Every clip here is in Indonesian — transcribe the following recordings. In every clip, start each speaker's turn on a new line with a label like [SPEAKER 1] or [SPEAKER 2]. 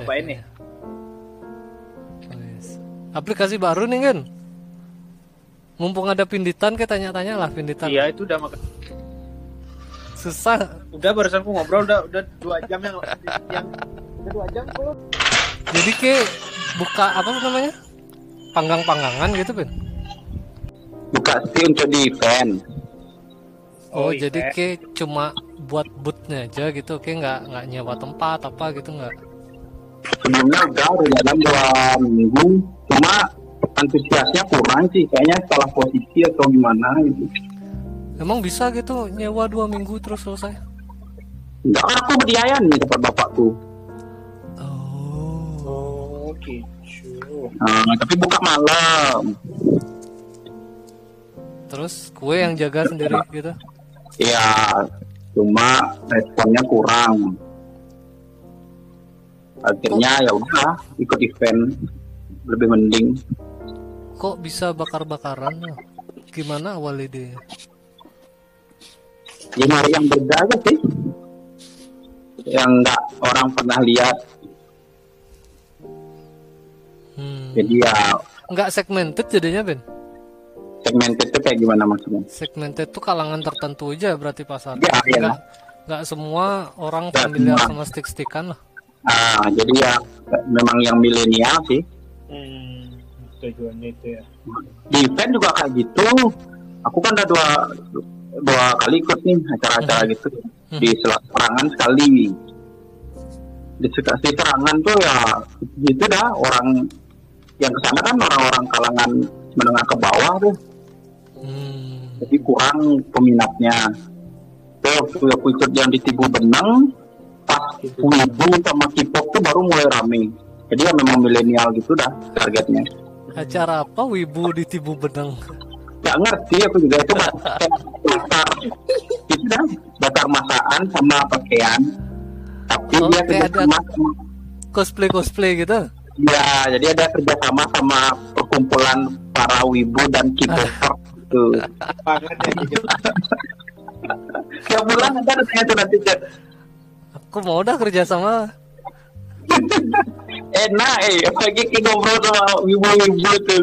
[SPEAKER 1] ngapain nih?
[SPEAKER 2] Wes. Aplikasi baru nih kan? Mumpung ada pinditan kayak tanya-tanya lah pinditan.
[SPEAKER 1] Iya itu udah makan.
[SPEAKER 2] Susah.
[SPEAKER 1] Udah barusan aku ngobrol udah udah dua jam yang yang udah dua jam belum.
[SPEAKER 2] Jadi ke buka apa namanya? Panggang-panggangan gitu kan?
[SPEAKER 3] Buka sih untuk di event.
[SPEAKER 2] Oh,
[SPEAKER 1] Oh,
[SPEAKER 2] jadi ke cuma buat bootnya aja gitu, ke nggak nggak nyewa tempat apa gitu nggak?
[SPEAKER 3] Sebelumnya udah jalan dua minggu, cuma antusiasnya kurang sih. Kayaknya salah posisi atau gimana gitu.
[SPEAKER 2] Emang bisa gitu nyewa dua minggu terus selesai?
[SPEAKER 3] Enggak, aku berdiayan nih dapat bapakku.
[SPEAKER 2] Oh.
[SPEAKER 1] Oh gitu.
[SPEAKER 3] Nah, tapi buka malam.
[SPEAKER 2] Terus kue yang jaga sendiri gitu?
[SPEAKER 3] Ya, cuma responnya kurang. Akhirnya ya udah ikut event lebih mending.
[SPEAKER 2] Kok bisa bakar-bakaran? ya? Gimana awal ide?
[SPEAKER 3] Ya nyari yang beda aja sih. Yang nggak orang pernah lihat.
[SPEAKER 2] Hmm.
[SPEAKER 3] Jadi ya
[SPEAKER 2] Nggak segmented jadinya Ben?
[SPEAKER 3] segmented itu kayak gimana maksudnya?
[SPEAKER 2] Segmented tuh kalangan tertentu aja berarti pasar.
[SPEAKER 3] Ya, ya.
[SPEAKER 2] Nggak, nggak semua orang familiar sama stick-stickan lah.
[SPEAKER 3] Ah, jadi ya memang yang milenial sih.
[SPEAKER 1] Hmm, tujuannya itu ya.
[SPEAKER 3] Di event juga kayak gitu. Aku kan udah dua dua kali ikut nih acara-acara gitu di sel- serangan sekali. Di serangan tuh ya gitu dah orang yang ke sana kan orang-orang kalangan menengah ke bawah tuh.
[SPEAKER 2] Hmm.
[SPEAKER 3] jadi kurang peminatnya. Terus waktu aku ikut yang di Tibu Benang, pas Wibu sama K-pop tuh baru mulai rame. Jadi ya memang milenial gitu dah targetnya.
[SPEAKER 2] Acara apa Wibu di Tibu Benang?
[SPEAKER 3] Gak ngerti aku juga itu bakar itu dah bakar masakan sama pakaian. Tapi
[SPEAKER 2] Oh,
[SPEAKER 3] dia kerjasama sama
[SPEAKER 2] Cosplay-cosplay gitu?
[SPEAKER 3] ya jadi ada kerjasama sama perkumpulan para wibu dan gitu.
[SPEAKER 1] Banget ya gitu.
[SPEAKER 3] Tiap bulan ada rasanya tuh nanti
[SPEAKER 2] Aku mau dah kerja sama.
[SPEAKER 3] enak eh apalagi kita ngobrol sama wibu-wibu tuh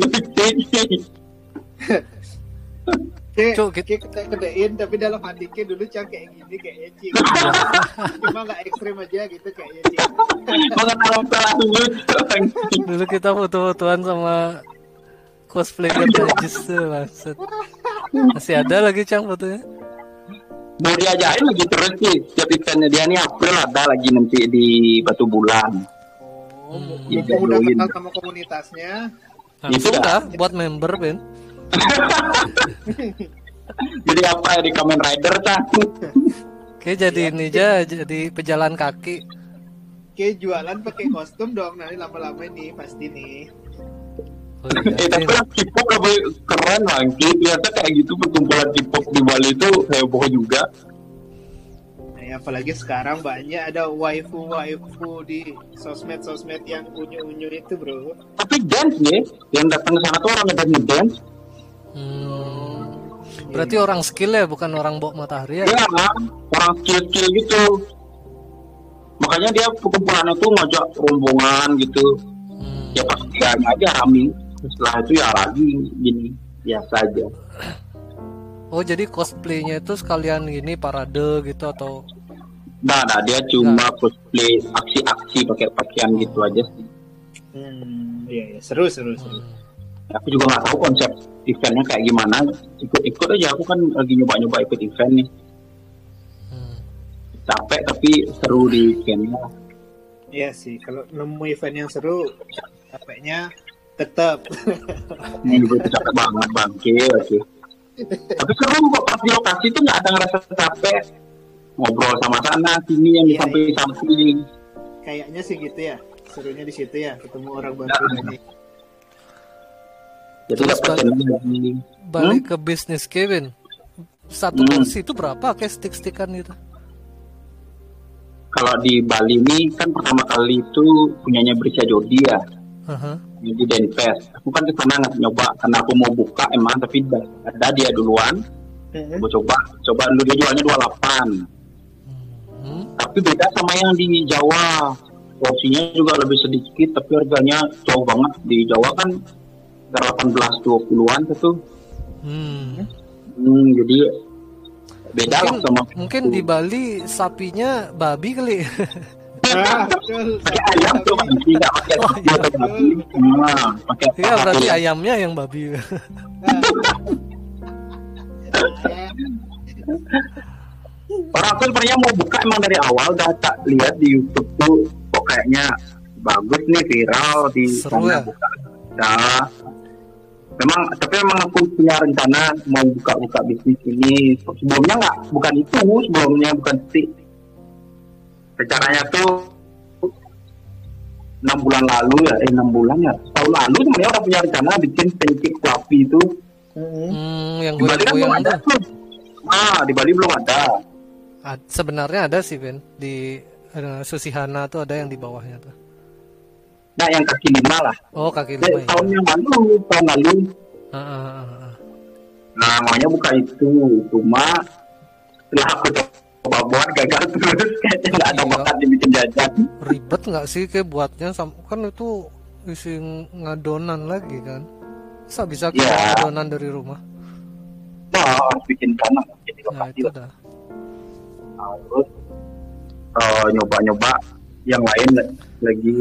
[SPEAKER 1] Ke,
[SPEAKER 2] Cuk,
[SPEAKER 1] ke kita kedein tapi dalam hati ke dulu cang kayak gini kayaknya cing. Cuma nggak ekstrim aja gitu kayaknya cing.
[SPEAKER 3] mengenal salah dulu
[SPEAKER 2] Dulu kita foto-fotoan sama cosplay Najis tuh maksud. Masih ada lagi Cang fotonya?
[SPEAKER 3] Mau diajarin lagi terus sih setiap eventnya dia nih April ada lagi nanti di Batu Bulan
[SPEAKER 1] Oh, mumpung udah kenal sama komunitasnya.
[SPEAKER 2] Langsung
[SPEAKER 3] Itu
[SPEAKER 2] dah buat member Ben.
[SPEAKER 3] jadi apa ya di Kamen Rider kan
[SPEAKER 2] Oke jadi ini aja jadi pejalan kaki.
[SPEAKER 1] Kayak jualan pakai kostum dong nanti lama-lama ini pasti nih.
[SPEAKER 3] Eh tapi yang K-pop lebih keren lagi ternyata kayak gitu perkumpulan K-pop di Bali itu heboh juga
[SPEAKER 1] Nah, apalagi sekarang banyak ada waifu waifu di sosmed sosmed yang unyu unyu itu bro.
[SPEAKER 3] tapi dance nih yang datang ke sana tuh orang yang dance
[SPEAKER 2] Hmm. Berarti orang skill ya bukan orang bawa matahari ya?
[SPEAKER 3] ya orang skill-skill gitu makanya dia perkumpulan itu ngajak rombongan gitu
[SPEAKER 2] Hmm.
[SPEAKER 3] ya pas dia aja rame setelah itu ya lagi gini biasa aja.
[SPEAKER 2] Oh jadi cosplaynya itu sekalian gini parade gitu atau?
[SPEAKER 3] Nah, nah dia cuma cosplay aksi-aksi pakai pakaian gitu aja sih.
[SPEAKER 1] Hmm, iya, iya. seru seru seru.
[SPEAKER 3] aku juga nggak tahu konsep eventnya kayak gimana. Ikut-ikut aja aku kan lagi nyoba-nyoba ikut event nih.
[SPEAKER 2] Hmm.
[SPEAKER 3] capek tapi seru di eventnya.
[SPEAKER 1] Iya sih, kalau nemu event yang seru, capeknya tetap.
[SPEAKER 3] ini itu capek banget bang oke oke tapi seru kok pas di lokasi tuh nggak ada ngerasa capek ngobrol sama sana sini yang di
[SPEAKER 1] Iya,
[SPEAKER 3] samping-samping
[SPEAKER 1] Kayaknya sih gitu ya. Serunya di situ ya, ketemu orang baru ini.
[SPEAKER 3] jadi
[SPEAKER 2] Terus
[SPEAKER 3] dapat
[SPEAKER 2] balik- Balik ke bisnis Kevin. Satu
[SPEAKER 3] Hmm.
[SPEAKER 2] kursi itu berapa kayak stick-stickan gitu?
[SPEAKER 3] kalau di Bali ini kan pertama kali itu punyanya Brisa Jodi ya
[SPEAKER 2] Aha.
[SPEAKER 3] di Denpes aku kan ke sana nggak nyoba karena aku mau buka emang tapi ada dia duluan
[SPEAKER 1] Hmm.
[SPEAKER 3] aku coba coba dulu dia jualnya 28
[SPEAKER 2] Hmm.
[SPEAKER 3] tapi beda sama yang di Jawa porsinya juga lebih sedikit tapi harganya jauh banget di Jawa kan sekitar 18 20-an itu
[SPEAKER 2] Hmm.
[SPEAKER 3] hmm, jadi beda lah
[SPEAKER 2] Mungkin,
[SPEAKER 3] sama
[SPEAKER 2] mungkin di Bali sapinya babi kali.
[SPEAKER 1] Ah,
[SPEAKER 3] pakai ayam tuh nanti nggak pakai
[SPEAKER 2] Oh, iya.
[SPEAKER 3] atau babi nah, pakai
[SPEAKER 2] Iya berarti
[SPEAKER 3] sapi.
[SPEAKER 2] ayamnya yang babi.
[SPEAKER 3] orang tuh sebenarnya mau buka emang dari awal udah tak lihat di YouTube tuh kok kayaknya bagus nih viral di
[SPEAKER 2] Seru
[SPEAKER 3] sana
[SPEAKER 2] ya?
[SPEAKER 3] buka nah memang tapi memang aku punya rencana mau buka-buka bisnis ini sebelumnya nggak bukan itu sebelumnya bukan stick rencananya tuh enam bulan lalu ya eh enam bulan ya tahun lalu sebenarnya udah punya rencana bikin pancake fluffy itu
[SPEAKER 1] Mm-mm.
[SPEAKER 2] Hmm, yang
[SPEAKER 3] di Bali kan belum ada
[SPEAKER 2] tuh.
[SPEAKER 3] ah di Bali belum ada
[SPEAKER 2] Ad- sebenarnya ada sih Ben di eh, Susihana tuh ada yang di bawahnya tuh.
[SPEAKER 3] nah yang kaki lima lah
[SPEAKER 2] Oh kaki
[SPEAKER 3] Eh,
[SPEAKER 2] lima ya.
[SPEAKER 3] tahun yang lalu tahun lalu
[SPEAKER 2] Ah, ah, ah, ah.
[SPEAKER 3] nah makanya buka itu cuma setelah aku coba buat gagal terus kayaknya nggak ada bakat dibikin jajan
[SPEAKER 2] Ribet nggak sih kayak buatnya kan itu isi ngadonan lagi kan. Bisa bisa kayak
[SPEAKER 3] Iya.
[SPEAKER 2] ngadonan dari rumah.
[SPEAKER 3] nah harus bikin tanah jadi
[SPEAKER 2] Nah
[SPEAKER 3] lokasi
[SPEAKER 2] itu
[SPEAKER 3] lah.
[SPEAKER 2] dah.
[SPEAKER 3] Nah, terus eh, nyoba-nyoba yang lain la- lagi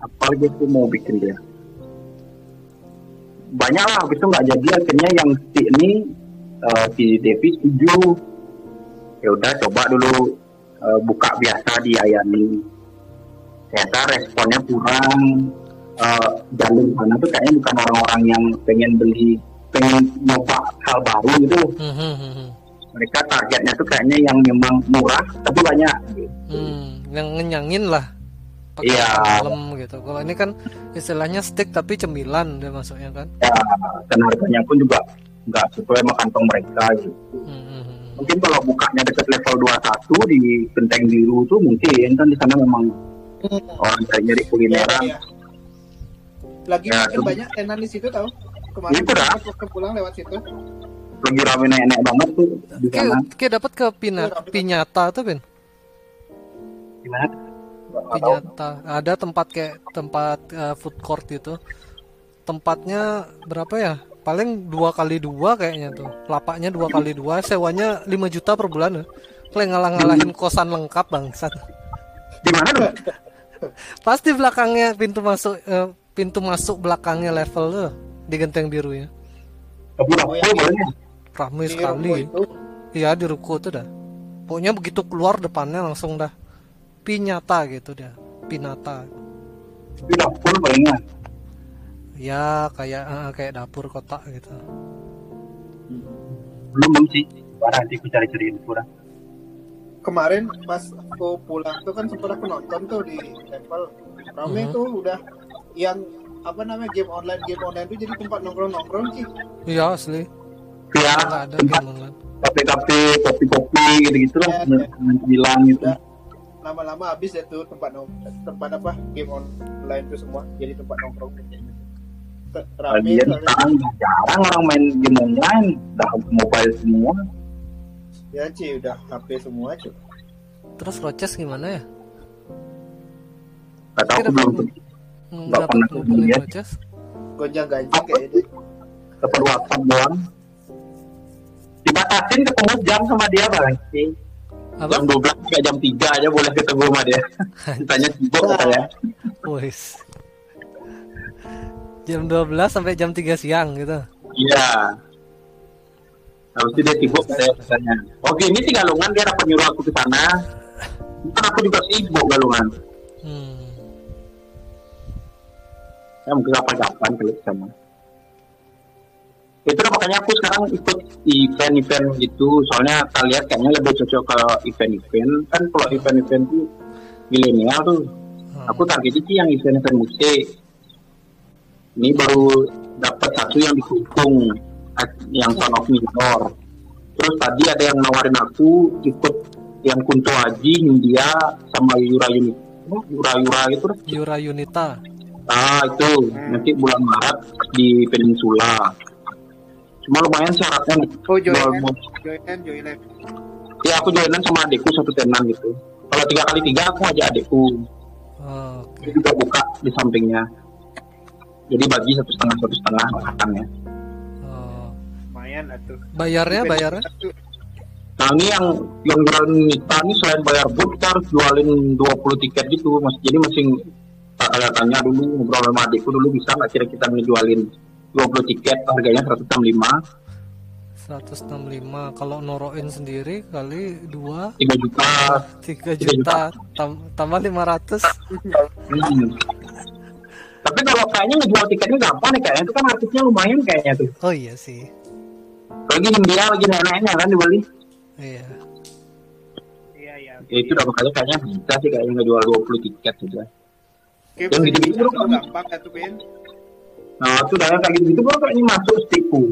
[SPEAKER 3] apa gitu mau bikin dia banyak lah habis itu nggak jadi akhirnya yang si ini eh, si Devi setuju ya udah coba dulu eh, buka biasa di Ayani ternyata responnya kurang eh, jalur sana tuh kayaknya bukan orang-orang yang pengen beli pengen nyoba hal baru gitu
[SPEAKER 2] Hmm, hmm, hmm, hmm.
[SPEAKER 3] mereka targetnya tuh kayaknya yang memang murah tapi banyak
[SPEAKER 2] Hmm, yang ngenyangin lah. Pakai
[SPEAKER 3] Iya.
[SPEAKER 2] malam gitu. Kalau ini kan istilahnya stick tapi cemilan dia masuknya kan.
[SPEAKER 3] ya dan harganya pun juga nggak sesuai sama kantong mereka gitu.
[SPEAKER 2] Hmm, hmm, hmm.
[SPEAKER 3] Mungkin kalau bukanya dekat level 21 di Genteng Biru tuh mungkin kan di sana memang orang cari nyari
[SPEAKER 1] Iya,
[SPEAKER 3] kulineran
[SPEAKER 1] iya. Lagi
[SPEAKER 3] Ya,
[SPEAKER 1] makin
[SPEAKER 3] tuh.
[SPEAKER 1] banyak tenan di situ tahu. Kemarin
[SPEAKER 3] Itu dah.
[SPEAKER 1] aku waktu pulang lewat situ.
[SPEAKER 3] lagi rame nenek banget tuh di sana
[SPEAKER 2] Kayak, dapat ke pina,
[SPEAKER 1] Iya, tapi-
[SPEAKER 2] pinyata tuh Ben.
[SPEAKER 3] gimana.
[SPEAKER 2] Pinyata. Ada tempat kayak tempat eh, food court itu. Tempatnya berapa ya? Paling dua kali dua kayaknya tuh. Lapaknya dua kali dua. Sewanya 5 juta per bulan ya. Kayak ngalah-ngalahin kosan lengkap bangsat.
[SPEAKER 3] di mana tuh
[SPEAKER 2] Pasti belakangnya pintu masuk eh, pintu masuk belakangnya level tuh di genteng biru ya.
[SPEAKER 3] Tapi
[SPEAKER 1] Oh, yang
[SPEAKER 3] boleh
[SPEAKER 2] Ramai sekali. Iya di ruko tuh dah. Pokoknya begitu keluar depannya langsung dah pinyata gitu dia. Pinata.
[SPEAKER 3] tapi dapur banyak
[SPEAKER 2] Ya kayak eh, kayak dapur kotak gitu.
[SPEAKER 3] belum belum sih nanti aku cari-cari info dah.
[SPEAKER 1] Kemarin pas aku pulang tuh kan sempat aku nonton tuh di level rame
[SPEAKER 2] Mhm.
[SPEAKER 1] tuh udah yang apa namanya game online game online tuh jadi tempat nongkrong nongkrong sih.
[SPEAKER 2] Iya asli.
[SPEAKER 3] ya
[SPEAKER 2] Nggak ada
[SPEAKER 3] tempat
[SPEAKER 2] game online.
[SPEAKER 3] kafe-kafe kopi-kopi gitu-gitu lah
[SPEAKER 1] Ya, ya.
[SPEAKER 3] dengan bilang gitu
[SPEAKER 1] lama-lama habis ya tuh tempat nong tempat apa game online tuh semua jadi tempat nongkrong rame
[SPEAKER 3] sekarang jarang orang main game online, udah mobile semua.
[SPEAKER 1] ya Ci udah HP semua cuy
[SPEAKER 2] Terus Roches gimana ya?
[SPEAKER 3] Gak tau aku belum Nggak pernah
[SPEAKER 2] belum beli
[SPEAKER 3] lihat.
[SPEAKER 2] Roches.
[SPEAKER 1] gonjang ganjing kayaknya deh.
[SPEAKER 3] dapat WhatsApp doang. Dibatasin ketemu jam sama dia bang.
[SPEAKER 2] Apa?
[SPEAKER 3] Jam 12 kayak jam 3 aja boleh ketemu sama dia. Ditanya sibuk katanya.
[SPEAKER 2] Wis. Jam 12 sampai jam 3 siang gitu.
[SPEAKER 3] Iya. Habis itu dia sibuk saya katanya. Oke ini sih galungan dia dapat nyuruh aku ke sana. Kan aku juga sibuk galungan.
[SPEAKER 2] Hmm.
[SPEAKER 3] ya mungkin kapan-kapan kali sama itu makanya aku sekarang ikut event-event gitu soalnya kita lihat kayaknya lebih cocok kalau event-event kan kalau event-event tuh milenial tuh
[SPEAKER 2] Hmm.
[SPEAKER 3] aku targetnya sih yang event-event musik ini baru dapat satu yang di Kuntung yang Son of Minor terus tadi ada yang nawarin aku ikut yang Kunto Aji India sama Yura Yuni Yura Yura itu.
[SPEAKER 2] Yura Yunita.
[SPEAKER 3] Ah itu nanti bulan Maret di Peninsula. Cuma lumayan syaratnya nih.
[SPEAKER 1] oh joinan
[SPEAKER 3] Mau-
[SPEAKER 1] joinan joinan
[SPEAKER 3] Ya aku joinan sama adikku satu tenan gitu. Kalau tiga kali tiga aku ngajak adikku.
[SPEAKER 2] Oh, Oke.
[SPEAKER 3] Dia juga buka di sampingnya. Jadi bagi satu setengah satu setengah makannya.
[SPEAKER 2] Oh.
[SPEAKER 1] lumayan atuh
[SPEAKER 2] Bayarnya bayarnya?
[SPEAKER 3] Nah ini yang yang jualan Nita ini selain bayar kita harus jualin 20 tiket gitu mas. Jadi masing ada tanya dulu ngobrol sama adikku dulu bisa nggak kira kita ngejualin 20 tiket harganya 165
[SPEAKER 2] 165 kalau noroin sendiri kali 2
[SPEAKER 3] 3 juta
[SPEAKER 2] 3 juta tam- tambah 500
[SPEAKER 3] Hmm. Tapi kalau kayaknya ngejual tiketnya gampang nih kayaknya itu kan artisnya lumayan kayaknya tuh.
[SPEAKER 2] oh iya sih
[SPEAKER 3] Lagi India lagi nenek-neneknya kan dibeli.
[SPEAKER 2] iya
[SPEAKER 1] iya iya
[SPEAKER 3] Ya itu udah makanya kayaknya bisa sih kayaknya ngejual 20 tiket sudah.
[SPEAKER 1] Oke,
[SPEAKER 3] Yang
[SPEAKER 1] bisa
[SPEAKER 3] gitu-gitu kan.
[SPEAKER 1] gampang Ben
[SPEAKER 3] Nah itu udah kayak gitu-gitu baru kayaknya masuk stiku.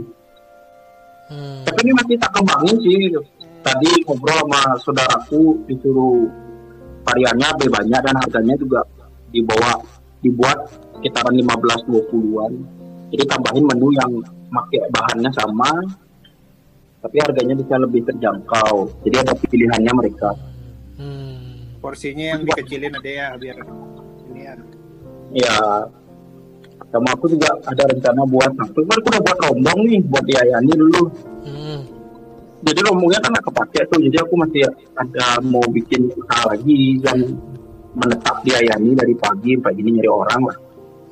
[SPEAKER 2] hmm.
[SPEAKER 3] Tapi ini masih tak kembangin sih gitu. Tadi ngobrol sama saudaraku disuruh variannya lebih banyak dan harganya juga di bawah dibuat sekitaran 15-20an. Jadi tambahin menu yang pakai bahannya sama tapi harganya bisa lebih terjangkau. Jadi ada pilihannya mereka.
[SPEAKER 2] Hmm.
[SPEAKER 1] porsinya yang dikecilin ada ya biar ini ya
[SPEAKER 3] Ya sama aku juga ada rencana buat aku kan aku udah buat rombong nih buat diayani dulu.
[SPEAKER 2] Hmm.
[SPEAKER 3] jadi rombongnya kan nggak kepake tuh jadi aku masih ada mau bikin usaha lagi yang menetap di Ayani dari pagi sampai gini nyari orang lah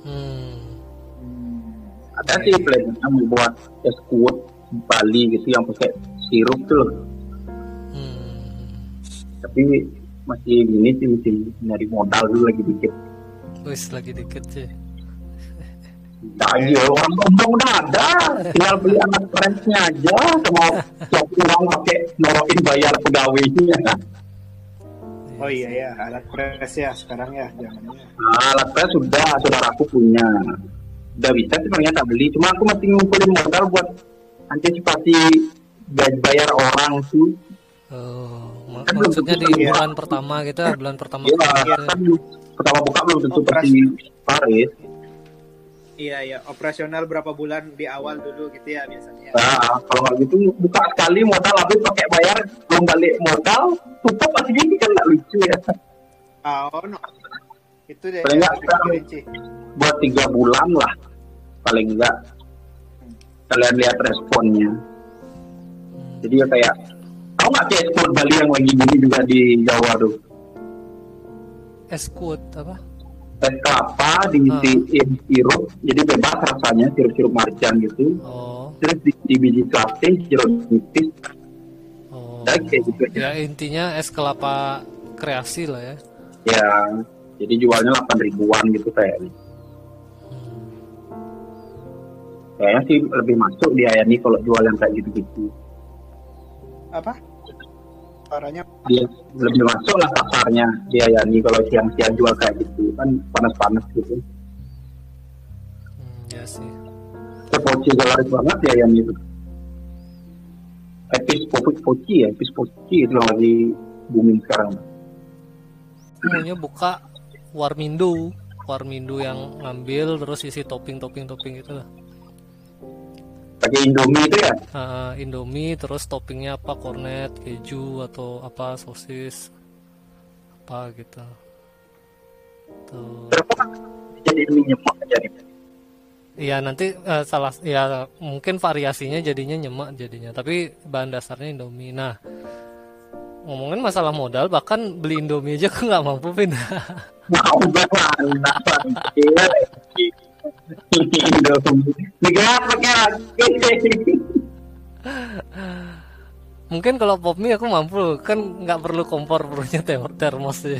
[SPEAKER 2] Hmm.
[SPEAKER 3] ada sih plannya mau buat es kuat Bali gitu yang pakai sirup tuh loh.
[SPEAKER 2] Hmm.
[SPEAKER 3] tapi masih gini sih mesti nyari modal dulu lagi dikit
[SPEAKER 2] Wis lagi dikit sih.
[SPEAKER 3] lagi orang rombong udah ada tinggal beli anak friendsnya aja sama tiap orang pakai norokin bayar pegawainya
[SPEAKER 1] oh iya ya alat press ya sekarang ya zamannya
[SPEAKER 3] Nah, alat press sudah, saudaraku punya. Udah bisa sebenarnya tak beli, cuma aku masih ngumpulin modal buat antisipasi bayar orang tuh.
[SPEAKER 2] Oh,
[SPEAKER 3] Kan
[SPEAKER 2] maksudnya di
[SPEAKER 3] tentu ya.
[SPEAKER 2] bulan pertama gitu, ya, bulan pertama
[SPEAKER 3] Iya,
[SPEAKER 2] kerja gitu ya.
[SPEAKER 3] kan pertama buka belum tentu
[SPEAKER 1] Operasi.
[SPEAKER 3] pasti Paris.
[SPEAKER 1] Iya ya operasional berapa bulan di awal dulu gitu ya biasanya
[SPEAKER 3] Nah, kalau nggak gitu buka sekali modal habis pakai bayar belum balik modal tutup pasti gini kan nggak lucu ya.
[SPEAKER 1] oh no itu deh
[SPEAKER 3] Paling nggak. Buat tiga bulan lah paling enggak kalian lihat responnya. Jadi ya kayak tahu nggak sih ekspor Bali yang lagi gini juga di Jawa tuh.
[SPEAKER 2] Escort apa?
[SPEAKER 3] Es kelapa diisiin sirup jadi bebas rasanya sirup-sirup marjan gitu.
[SPEAKER 2] Oh,
[SPEAKER 3] terus di, di biji selasi sirup nipis.
[SPEAKER 2] Oh.
[SPEAKER 3] Ya, kayak gitu.
[SPEAKER 2] Ya intinya es kelapa kreasi lah ya.
[SPEAKER 3] ya jadi jualnya 8 ribuan gitu kayaknya kayaknya sih lebih masuk di Ayani kalau jual yang kayak gitu-gitu.
[SPEAKER 1] Apa suaranya
[SPEAKER 3] dia lebih masuk lah pasarnya di Ayani kalau siang-siang jual kayak gitu kan panas-panas gitu.
[SPEAKER 2] Hmm, ya sih.
[SPEAKER 3] Sepoci laris banget di Ayani itu Epis Poci ya Epis Poci itu yang lagi booming sekarang.
[SPEAKER 2] Maunya buka warmindo, warmindo yang ngambil terus isi topping-topping-topping gitu lah.
[SPEAKER 3] Pakai Indomie itu ya?
[SPEAKER 2] Ah, Indomie terus toppingnya apa? Cornet keju atau apa? Sosis apa gitu. Tuh
[SPEAKER 3] berapa jadi nyemak jadi
[SPEAKER 2] Iya nanti eh, salah ya mungkin variasinya jadinya nyemak jadinya tapi bahan dasarnya Indomie. Nah ngomongin masalah modal bahkan beli Indomie aja aku nggak mampu pin
[SPEAKER 3] mau bagaimana Indomie lagi
[SPEAKER 2] mungkin kalau pop mie aku mampu kan nggak perlu kompor perlunya ter- termos aja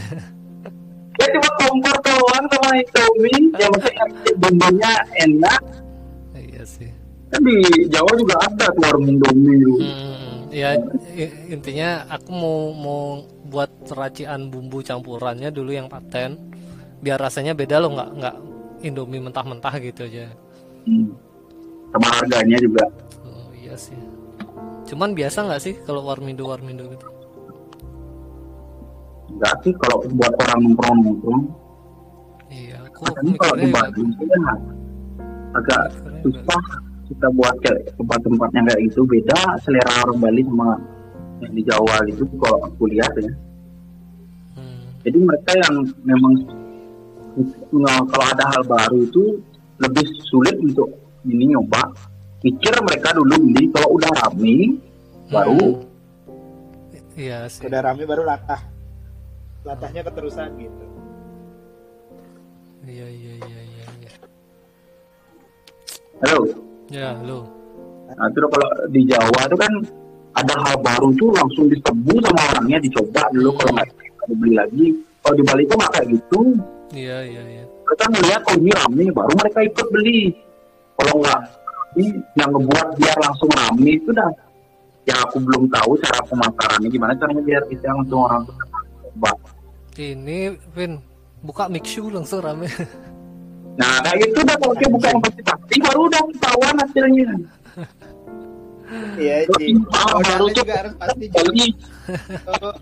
[SPEAKER 3] ya cuma kompor doang sama Indomie yang penting bumbunya enak.
[SPEAKER 2] Iya sih.
[SPEAKER 3] Kan di Jawa juga ada tuh warung Indomie tuh.
[SPEAKER 2] Hmm, ya intinya aku mau mau buat racian bumbu campurannya dulu yang paten. Biar rasanya beda loh nggak nggak Indomie mentah-mentah gitu aja.
[SPEAKER 3] Hmm. Sama harganya juga.
[SPEAKER 2] Oh iya sih. Cuman biasa nggak sih kalau warmindo warmindo gitu?
[SPEAKER 3] Enggak sih kalau buat orang nongkrong. Nongkrong
[SPEAKER 2] iya aku,
[SPEAKER 3] kalau di Bali itu kan agak susah kita buat kayak tempat-tempat yang kayak itu beda selera orang Bali sama yang di Jawa gitu kalau aku lihat ya.
[SPEAKER 2] Hmm,
[SPEAKER 3] jadi mereka yang memang kalau ada hal baru itu lebih sulit untuk ini nyoba. Pikir mereka dulu beli kalau udah rame baru
[SPEAKER 2] Iya sih.
[SPEAKER 1] Udah rame baru latah. Latahnya keterusan gitu.
[SPEAKER 2] Iya iya iya iya. iya.
[SPEAKER 3] halo.
[SPEAKER 2] Ya, lo.
[SPEAKER 3] Nah, terus kalau di Jawa itu kan ada hal baru tuh langsung diserbu sama orangnya dicoba dulu kalau nggak kalau beli lagi. Kalau di Bali itu nggak kayak gitu.
[SPEAKER 2] Iya iya iya.
[SPEAKER 3] Kita ngeliat oh ini rame baru mereka ikut beli. Ini yang ngebuat biar langsung rame itu dah. Yang aku belum tahu cara pemasarannya gimana caranya biar bisa langsung orang tuh coba.
[SPEAKER 2] Ini Vin buka mixu langsung rame.
[SPEAKER 3] Nah kayak gitu udah kalau dia buka yang pasti pasti baru udah ketahuan hasilnya.
[SPEAKER 1] Iya, Ci.
[SPEAKER 3] Ah, baru tuh
[SPEAKER 1] harus pasti
[SPEAKER 3] jadi
[SPEAKER 1] Oh,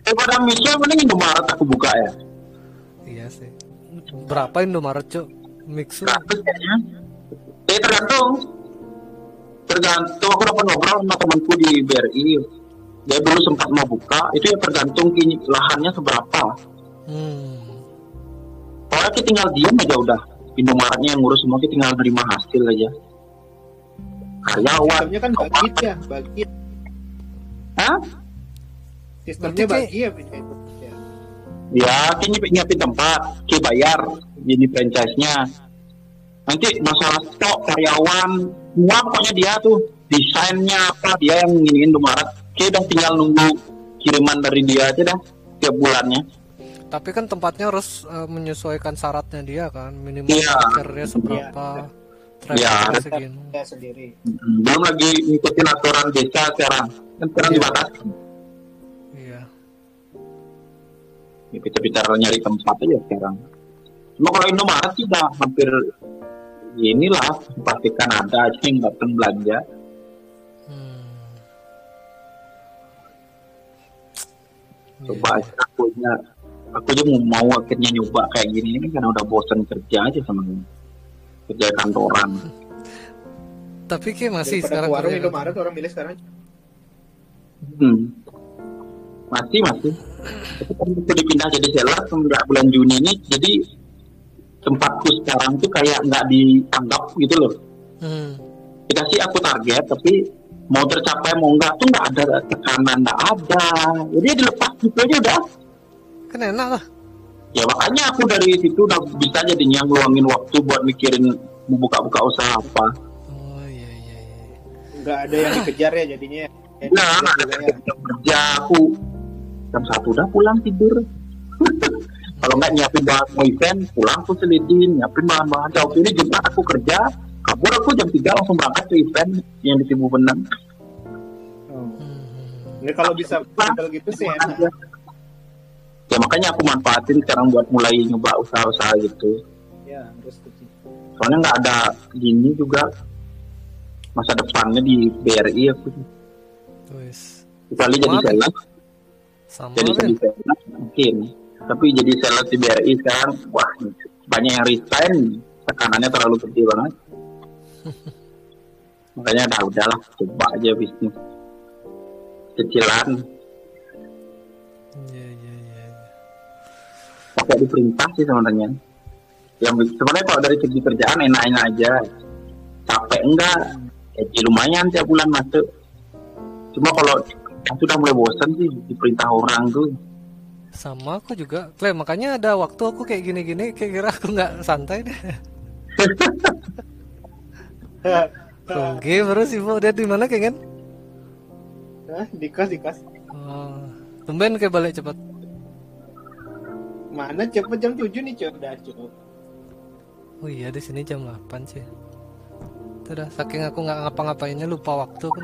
[SPEAKER 3] daripada misal mending Indomaret aku buka ya.
[SPEAKER 2] iya sih. Berapa Indomaret, Cuk? Mixu?
[SPEAKER 3] Gratis Eh tergantung. Tergantung aku dapat ngobrol sama temanku di BRI. Dia dulu sempat mau buka, itu ya tergantung kini lahannya seberapa.
[SPEAKER 2] Hmm.
[SPEAKER 3] Pokoknya kita tinggal diam aja udah. Indomaretnya yang ngurus semua kita tinggal nerima hasil aja. Karyawan.
[SPEAKER 1] Sistemnya kan bagi ya, bagi.
[SPEAKER 3] Hah?
[SPEAKER 1] Sistemnya bagi ya. Ya.
[SPEAKER 3] Ya, kini nyiapin tempat, ki bayar, jadi franchise-nya. Nanti masalah stok, karyawan, semua pokoknya dia tuh desainnya apa dia yang nginiin Indomaret. Ki udah tinggal nunggu kiriman dari dia aja dah tiap bulannya.
[SPEAKER 2] Tapi kan tempatnya harus eh, menyesuaikan syaratnya dia kan, minimal parkirnya seberapa, segini.
[SPEAKER 1] Ya sendiri.
[SPEAKER 3] Belum lagi ngikutin aturan desa sekarang. Kan sekarang
[SPEAKER 2] Iya.
[SPEAKER 3] dibatasi.
[SPEAKER 2] Iya.
[SPEAKER 3] Ya, kita bicara nyari tempat aja sekarang. Cuma kalau Indomaret sih udah hampir ya inilah pastikan ada aja yang datang belanja.
[SPEAKER 2] Hmm.
[SPEAKER 3] coba
[SPEAKER 2] Iya.
[SPEAKER 3] aja aku aja aku aja mau, mau akhirnya nyoba kayak gini ini karena udah bosan kerja aja sama ini. kerja kantoran
[SPEAKER 2] Tapi kayak masih
[SPEAKER 1] Daripada
[SPEAKER 2] sekarang
[SPEAKER 1] warung
[SPEAKER 2] kerja-
[SPEAKER 1] Indomaret orang milih sekarang.
[SPEAKER 3] hmm. masih masih tapi kan itu dipindah jadi seller semenjak bulan Juni ini jadi tempatku sekarang tuh kayak nggak dianggap gitu loh
[SPEAKER 2] Hmm.
[SPEAKER 3] dikasih aku target tapi mau tercapai mau enggak tuh nggak ada tekanan nggak ada jadi dilepas gitu aja udah
[SPEAKER 2] Kan enak lah.
[SPEAKER 3] ya makanya aku dari situ udah bisa jadinya ngeluangin waktu buat mikirin mau buka-buka usaha apa
[SPEAKER 2] Oh iya iya iya.
[SPEAKER 1] Nggak ada yang dikejar ya jadinya. Ya,
[SPEAKER 3] nah ada
[SPEAKER 1] ya.
[SPEAKER 3] jam kerja aku jam satu udah pulang tidur kalau nggak nyiapin bahan mau event pulang aku selidin nyiapin bahan-bahan jauh ini jumat aku kerja kabur aku jam 3 langsung berangkat ke event yang di Sibu Benang.
[SPEAKER 2] Hmm.
[SPEAKER 1] Ini kalau bisa model gitu sih enak.
[SPEAKER 3] ya makanya aku manfaatin sekarang buat mulai nyoba usaha-usaha gitu
[SPEAKER 1] Ya, harus Ci.
[SPEAKER 3] soalnya nggak ada gini juga masa depannya di BRI aku
[SPEAKER 2] Wis.
[SPEAKER 3] kecuali jadi sales
[SPEAKER 2] Sama
[SPEAKER 3] jadi jadi sales mungkin tapi jadi sales di BRI sekarang wah banyak yang resign. Tekanannya terlalu gede banget. Makanya dah udahlah coba aja bisnis. Kecilan.
[SPEAKER 2] Iya. iya.
[SPEAKER 3] pakai diperintah sih sebenarnya. Yang sebenarnya kalau dari segi kerjaan enak-enak aja. Capek enggak? Gaji lumayan tiap bulan masuk. Cuma kalau sudah mulai bosan sih diperintah orang tuh
[SPEAKER 2] Sama aku juga. Clay, makanya ada waktu aku kayak gini-gini kayak kira aku nggak santai deh. Oke, baru sibuk dia di mana kayak kan?
[SPEAKER 1] Hah, di kos di kos.
[SPEAKER 2] Oh, tumben kayak balik cepat.
[SPEAKER 1] Mana cepet jam 7 nih, Cok. Udah, Cok.
[SPEAKER 2] Oh iya di sini jam 8 sih. Itu dah saking aku nggak ngapa-ngapainnya lupa waktu aku.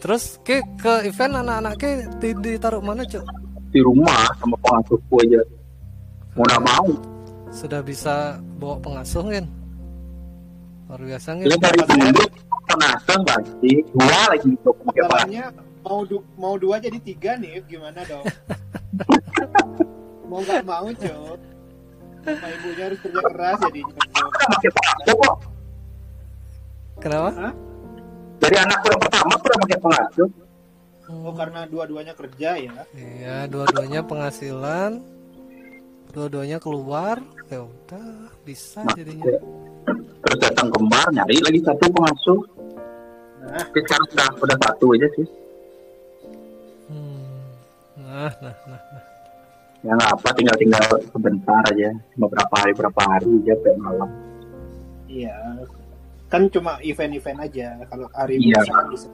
[SPEAKER 2] Terus ke ke event anak-anak ke di, ditaruh mana cuk?
[SPEAKER 3] di rumah sama pengasuhku aja mau nggak mau
[SPEAKER 2] Sudah bisa bawa pengasuh kan? Luar biasa kan?
[SPEAKER 3] dia dari dulu pengasuh pasti dua lagi untuk pakai
[SPEAKER 1] mau du mau dua jadi tiga nih, gimana dong? mau nggak mau, Cok. Sama ibunya harus kerja keras. Cok.
[SPEAKER 3] kok
[SPEAKER 2] Kenapa?
[SPEAKER 1] Hah?
[SPEAKER 3] Dari anakku yang pertama udah pakai pengasuh
[SPEAKER 1] Oh karena dua-duanya kerja ya.
[SPEAKER 2] Iya, dua-duanya penghasilan, dua-duanya keluar, ya udah bisa jadinya.
[SPEAKER 3] terus datang kembar nyari lagi satu pengasuh
[SPEAKER 1] Nah,
[SPEAKER 3] sekarang udah udah satu aja sih
[SPEAKER 2] Hmm. Nah, nah, nah, nah.
[SPEAKER 3] ya nggak apa tinggal tinggal sebentar aja cuma berapa hari berapa hari aja sampai malam
[SPEAKER 1] iya. Kan cuma event-event aja. Kalau hari
[SPEAKER 3] Iya.
[SPEAKER 1] biasa kan bisa.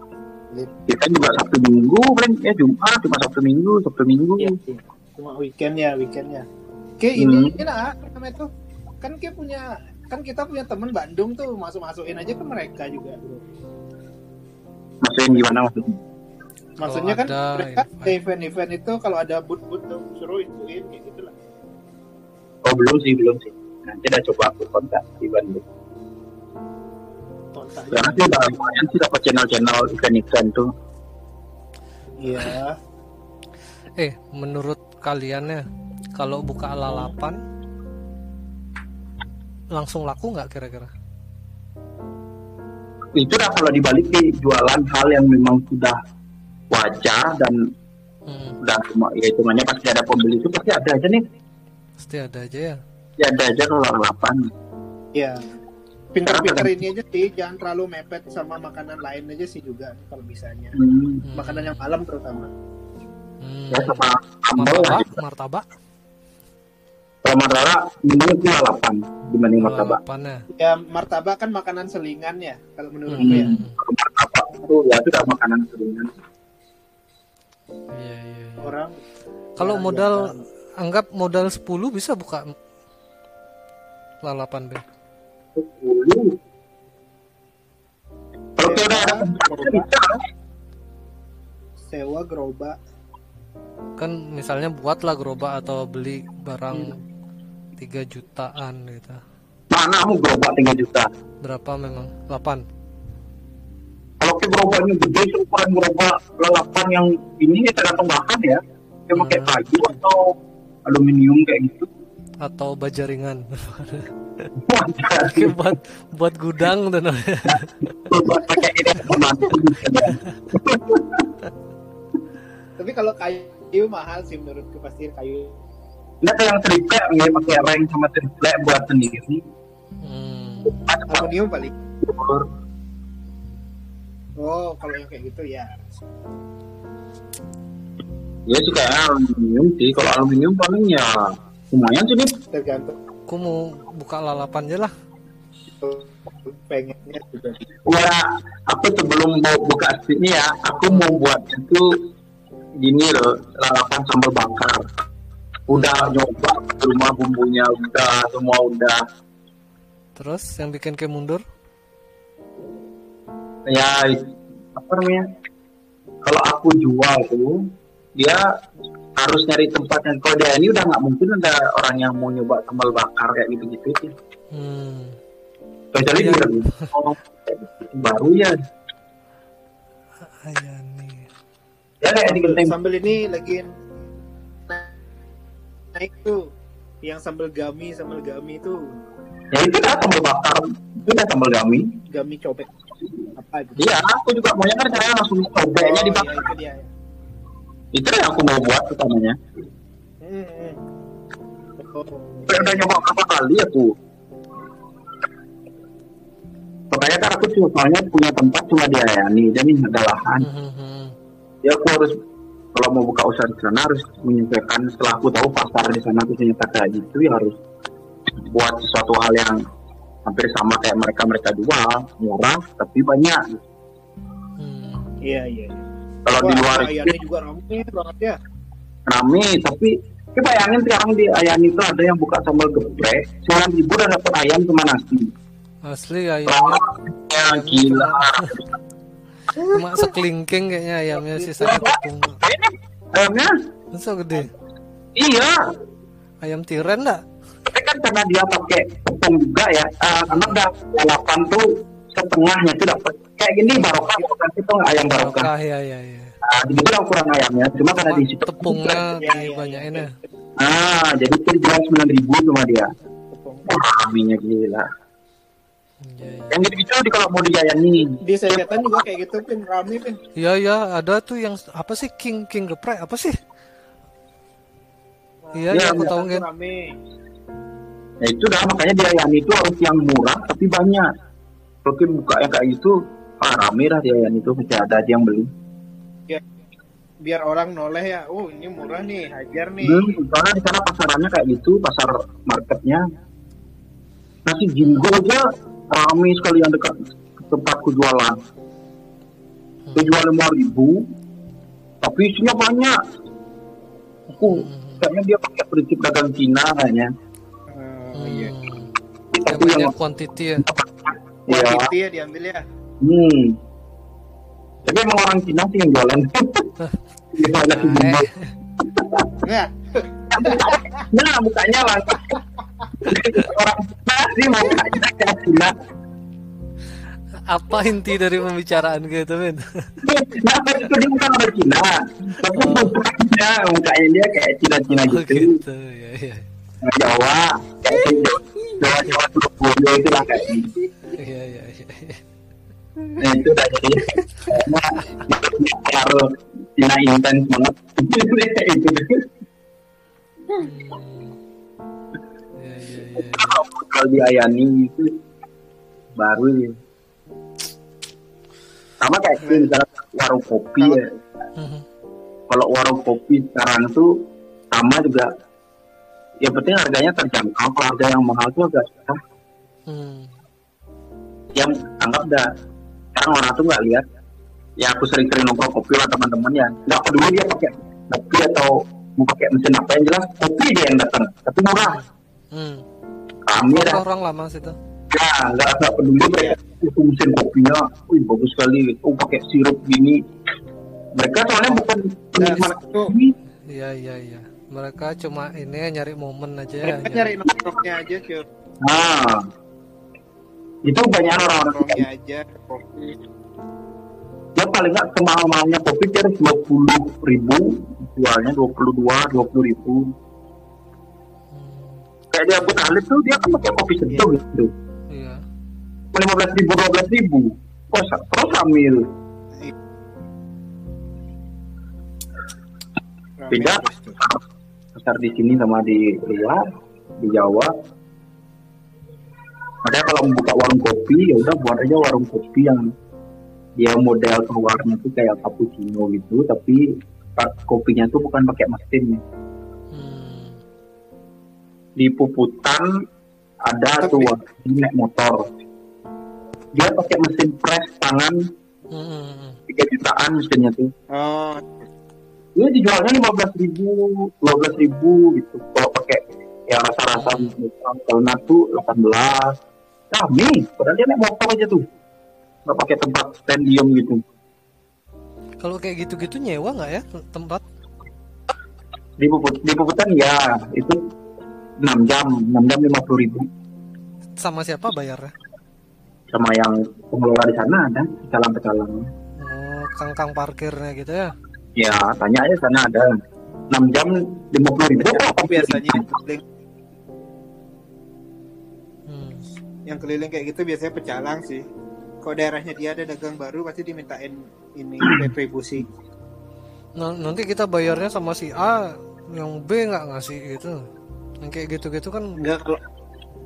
[SPEAKER 3] kita juga sabtu minggu paling ya jumat cuma sabtu minggu sabtu minggu
[SPEAKER 1] Iya, iya. Cuma weekend ya, weekendnya. Oke,
[SPEAKER 3] Hmm.
[SPEAKER 1] ini ini lah namanya tuh. Kan kita punya kan kita punya temen Bandung tuh masuk-masukin aja ke mereka juga, Bro.
[SPEAKER 3] maksudnya gimana maksudnya
[SPEAKER 1] Maksudnya kan
[SPEAKER 2] ada
[SPEAKER 1] mereka event-event itu kalau ada boot-boot tuh suruh ituin kayak gitu lah.
[SPEAKER 3] oh belum sih belum sih nanti udah coba aku kontak di Bandung Sih udah lumayan sih dapat channel-channel event-event tuh
[SPEAKER 1] Iya.
[SPEAKER 2] Eh, menurut kalian ya, kalau buka lalapan langsung laku nggak kira-kira?
[SPEAKER 3] itu dah kalau dibalik ke jualan hal yang memang sudah wajar dan
[SPEAKER 2] Hmm,
[SPEAKER 3] udah cuma ya hitungannya pasti ada pembeli itu pasti ada aja nih
[SPEAKER 2] pasti ada aja ya.
[SPEAKER 3] ya ada aja kalau delapan
[SPEAKER 1] Iya. Pintar-pintar ini aja sih, jangan terlalu mepet sama makanan lain aja sih juga kalau bisanya.
[SPEAKER 3] hmm.
[SPEAKER 1] Makanan yang malam terutama.
[SPEAKER 2] Hmm.
[SPEAKER 3] ya sama
[SPEAKER 2] Martabak, martabak,
[SPEAKER 3] kalau martabak mending itu delapan dibanding martabak
[SPEAKER 2] lalapan ya.
[SPEAKER 1] Ya martabak kan makanan selingan ya kalau menurutku ya.
[SPEAKER 2] Hmm.
[SPEAKER 3] martabak itu ya itu makanan seringan
[SPEAKER 2] Iya, iya, iya.
[SPEAKER 1] Orang
[SPEAKER 2] Kalau
[SPEAKER 1] Ya,
[SPEAKER 2] modal
[SPEAKER 1] biasa.
[SPEAKER 2] anggap modal 10 bisa buka lalapan deh.
[SPEAKER 3] Sepuluh kalau kita udah ada
[SPEAKER 1] sewa gerobak
[SPEAKER 2] Kan misalnya buatlah gerobak atau beli barang 3 jutaan gitu.
[SPEAKER 3] mana kamu gerobak 3 juta
[SPEAKER 2] Berapa memang? 8.
[SPEAKER 3] kalau ke gerobaknya gede itu ukuran gerobak lalapan yang ini ya tergantung bahan ya dia pakai kayu atau aluminium kayak gitu
[SPEAKER 2] atau baja ringan. Buat buat gudang dan
[SPEAKER 1] tapi kalau kayu mahal sih menurutku pasti kayu
[SPEAKER 3] Nah, yang triplek ya pakai ring sama triplek buat sendiri.
[SPEAKER 2] hmm.
[SPEAKER 1] Aluminium paling oh kalau yang kayak gitu ya
[SPEAKER 3] Ya sih kayaknya aluminium sih. Kalau aluminium paling ya lumayan sih nih.
[SPEAKER 1] tergantung
[SPEAKER 2] aku mau buka lalapan aja lah
[SPEAKER 1] pengennya juga
[SPEAKER 3] Ya, aku sebelum mau buka sini ya, aku mau buat itu gini loh, lalapan sambal bakar. Udah nyoba rumah bumbunya udah semua udah.
[SPEAKER 2] terus yang bikin kayak mundur
[SPEAKER 3] Ya apa namanya? Kalau aku jual tuh dia harus nyari tempatnya. Kalau dia ini udah nggak mungkin ada orang yang mau nyoba sambal bakar kayak gitu-gitu sih.
[SPEAKER 2] hmm.
[SPEAKER 3] Kecuali
[SPEAKER 2] Iya.
[SPEAKER 3] dia oh, kayak gitu. baru ya.
[SPEAKER 2] Ayani
[SPEAKER 3] Ya kayak di genteng
[SPEAKER 1] sambal ini lagi naik tuh yang sambal gami sambal gami tuh
[SPEAKER 3] Ya itu dah sambal bakar, itu dah sambal gami.
[SPEAKER 1] gami cobek apa gitu
[SPEAKER 3] Iya, aku juga maunya kan caranya langsung cobeknya
[SPEAKER 1] Oh,
[SPEAKER 3] dibakar.
[SPEAKER 1] iya, itu dia
[SPEAKER 3] Itu yang aku mau buat utamanya.
[SPEAKER 1] Hmm. Oh,
[SPEAKER 3] Udah, nyoba berapa kali aku. Makanya kan aku cuma soalnya punya tempat cuma di Ayani, jadi nggak ada lahan.
[SPEAKER 2] Hmm,
[SPEAKER 3] Ya aku harus kalau mau buka usaha di sana harus menyesuaikan setelah aku tahu pasar di sana tuh ternyata kayak gitu ya harus buat sesuatu hal yang hampir sama kayak mereka mereka jual murah tapi banyak
[SPEAKER 2] hmm.
[SPEAKER 1] iya iya
[SPEAKER 3] kalau di luar
[SPEAKER 1] ayamnya juga rame banget ya.
[SPEAKER 3] Rame tapi kita bayangin sekarang di ayam itu ada yang buka sambal geprek sembilan ribu udah dapat ayam sama nasi.
[SPEAKER 2] Asli ayamnya.
[SPEAKER 3] Ya gila.
[SPEAKER 2] Cuma sekelingking kayaknya ayamnya sisanya tepung.
[SPEAKER 3] Ayamnya?
[SPEAKER 2] Masa gede?
[SPEAKER 3] Iya.
[SPEAKER 2] Ayam tiren enggak
[SPEAKER 3] tapi kan karena dia pakai tepung juga ya uh, karena udah lalapan tuh setengahnya itu dapat kayak gini barokah bukan itu ayam barokah
[SPEAKER 2] barokah ya ya ya
[SPEAKER 3] nah, jadi itu ukuran ayamnya cuma karena di situ
[SPEAKER 2] tepungnya dibanyain
[SPEAKER 1] iya.
[SPEAKER 2] ya
[SPEAKER 3] ah jadi itu dijual sembilan ribu cuma dia aminya gila
[SPEAKER 2] Iya, iya.
[SPEAKER 3] yang gitu-gitu di kalau mau dilayani
[SPEAKER 1] Di setan juga kayak gitu pin rame pin.
[SPEAKER 2] Iya iya ada tuh yang apa sih King King geprek apa sih? Iya
[SPEAKER 3] Iya,
[SPEAKER 2] iya aku
[SPEAKER 3] iya,
[SPEAKER 2] tahu kan.
[SPEAKER 3] ya itu dah makanya dilayani itu harus yang murah tapi banyak Oke buka yang kayak gitu ah rame lah dilayani itu masih ada aja yang beli
[SPEAKER 1] Biar orang noleh ya. Oh ini murah nih, hajar nih.
[SPEAKER 3] Hmm, soalnya di sana pasarannya kayak gitu, pasar marketnya. Nasi jinggo aja rame sekali yang dekat tempatku jualan. Dia jual lima ribu, tapi isinya banyak. Aku kayaknya dia pakai prinsip dagang Cina kayaknya.
[SPEAKER 1] Oh, iya.
[SPEAKER 2] Hmm.
[SPEAKER 3] Tapi
[SPEAKER 2] Yang
[SPEAKER 3] yang
[SPEAKER 2] banyak quantity ya.
[SPEAKER 3] Ya,
[SPEAKER 1] Quantity ya diambil ya.
[SPEAKER 3] hmm. Tapi emang orang Cina sih yang jualan. Jinggo.
[SPEAKER 2] Eh,
[SPEAKER 1] Enggak.
[SPEAKER 3] Nah, mukanya lah. orang Cina sih mukanya kayak Cina.
[SPEAKER 2] apa inti dari pembicaraan gitu men?
[SPEAKER 3] Nah, pas itu dia bukan orang Cina, tapi mukanya, mukanya dia kayak Cina-Cina
[SPEAKER 2] Oh
[SPEAKER 3] gitu.
[SPEAKER 2] gitu ya ya.
[SPEAKER 3] Jawa, kayak Jawa Jawa Surabaya itu lah kayak gitu.
[SPEAKER 2] Iya iya iya.
[SPEAKER 3] Nah, itu udah jadi harus Cina intens banget. itu
[SPEAKER 2] Iya iya iya.
[SPEAKER 3] kalau di Ayani itu baru ya. Sama kayak misalnya warung kopi ya.
[SPEAKER 2] Mhm.
[SPEAKER 3] Kalau warung kopi sekarang tuh sama juga. Ya penting harganya terjangkau. Kalau harga yang mahal tuh agak susah.
[SPEAKER 2] Hmm.
[SPEAKER 3] yang anggap dah sekarang orang tuh nggak lihat ya aku sering-sering nongkrong kopi lah teman-teman ya nggak peduli dia pakai kopi atau mau pakai mesin apa yang jelas kopi dia yang datang tapi murah
[SPEAKER 2] Hmm.
[SPEAKER 3] kami dah
[SPEAKER 2] Orang lama situ.
[SPEAKER 3] ya nggak nggak peduli mereka itu mesin kopinya wih bagus sekali oh pakai sirup gini mereka soalnya bukan penikmat
[SPEAKER 1] itu-
[SPEAKER 3] kopi
[SPEAKER 2] Iya iya iya. Mereka cuma ini nyari momen aja ya.
[SPEAKER 1] Mereka nyari nongkrongnya aja cuy.
[SPEAKER 3] nah itu banyak orang-orang
[SPEAKER 1] Nongkrongnya aja. Kopi.
[SPEAKER 3] ya paling nggak semahal-mahalnya kopi dia dua puluh ribu jualnya dua puluh dua dua puluh ribu kayak dia Abu Talib tuh dia kan pakai kopi seduh gitu
[SPEAKER 2] Iya.
[SPEAKER 3] lima belas ribu dua belas ribu terus Beda.
[SPEAKER 1] terus tuh.
[SPEAKER 3] Besar di sini sama di luar di Jawa. Makanya kalau membuka warung kopi ya udah buat aja warung kopi yang dia model keluarnya tuh kayak cappuccino gitu tapi kopinya tuh bukan pakai mesin
[SPEAKER 2] Hmm.
[SPEAKER 3] di Puputan ada
[SPEAKER 1] Tapi-
[SPEAKER 3] tuh naik motor. Dia pakai mesin press tangan.
[SPEAKER 2] Hmm, hmm.
[SPEAKER 3] 3 jutaan mesinnya tuh.
[SPEAKER 1] Oh,
[SPEAKER 3] Ini dijualnya lima belas ribu, dua belas ribu gitu. Kalau pakai yang rasa-rasa karena tuh delapan belas. Kami, padahal dia naik motor aja tuh, nggak pakai tempat standium gitu.
[SPEAKER 2] Kalau kayak gitu-gitu nyewa nggak ya tempat?
[SPEAKER 3] Di puput, di puputan ya itu 6 jam, 6 jam lima puluh ribu.
[SPEAKER 2] Sama siapa bayarnya?
[SPEAKER 3] Sama yang pengelola di sana ada pecalang-pecalang.
[SPEAKER 2] Oh, kang-kang parkirnya gitu ya?
[SPEAKER 3] Ya tanya aja sana ada 6 jam lima puluh ribu.
[SPEAKER 1] biasanya yang keliling,
[SPEAKER 2] Hmm.
[SPEAKER 1] yang keliling kayak gitu biasanya pecalang sih. Kalau daerahnya dia ada dagang baru pasti dimintain ini retribusi.
[SPEAKER 2] Nah, nanti kita bayarnya sama si A, yang B nggak ngasih gitu. Yang kayak gitu-gitu kan.
[SPEAKER 1] Enggak kalau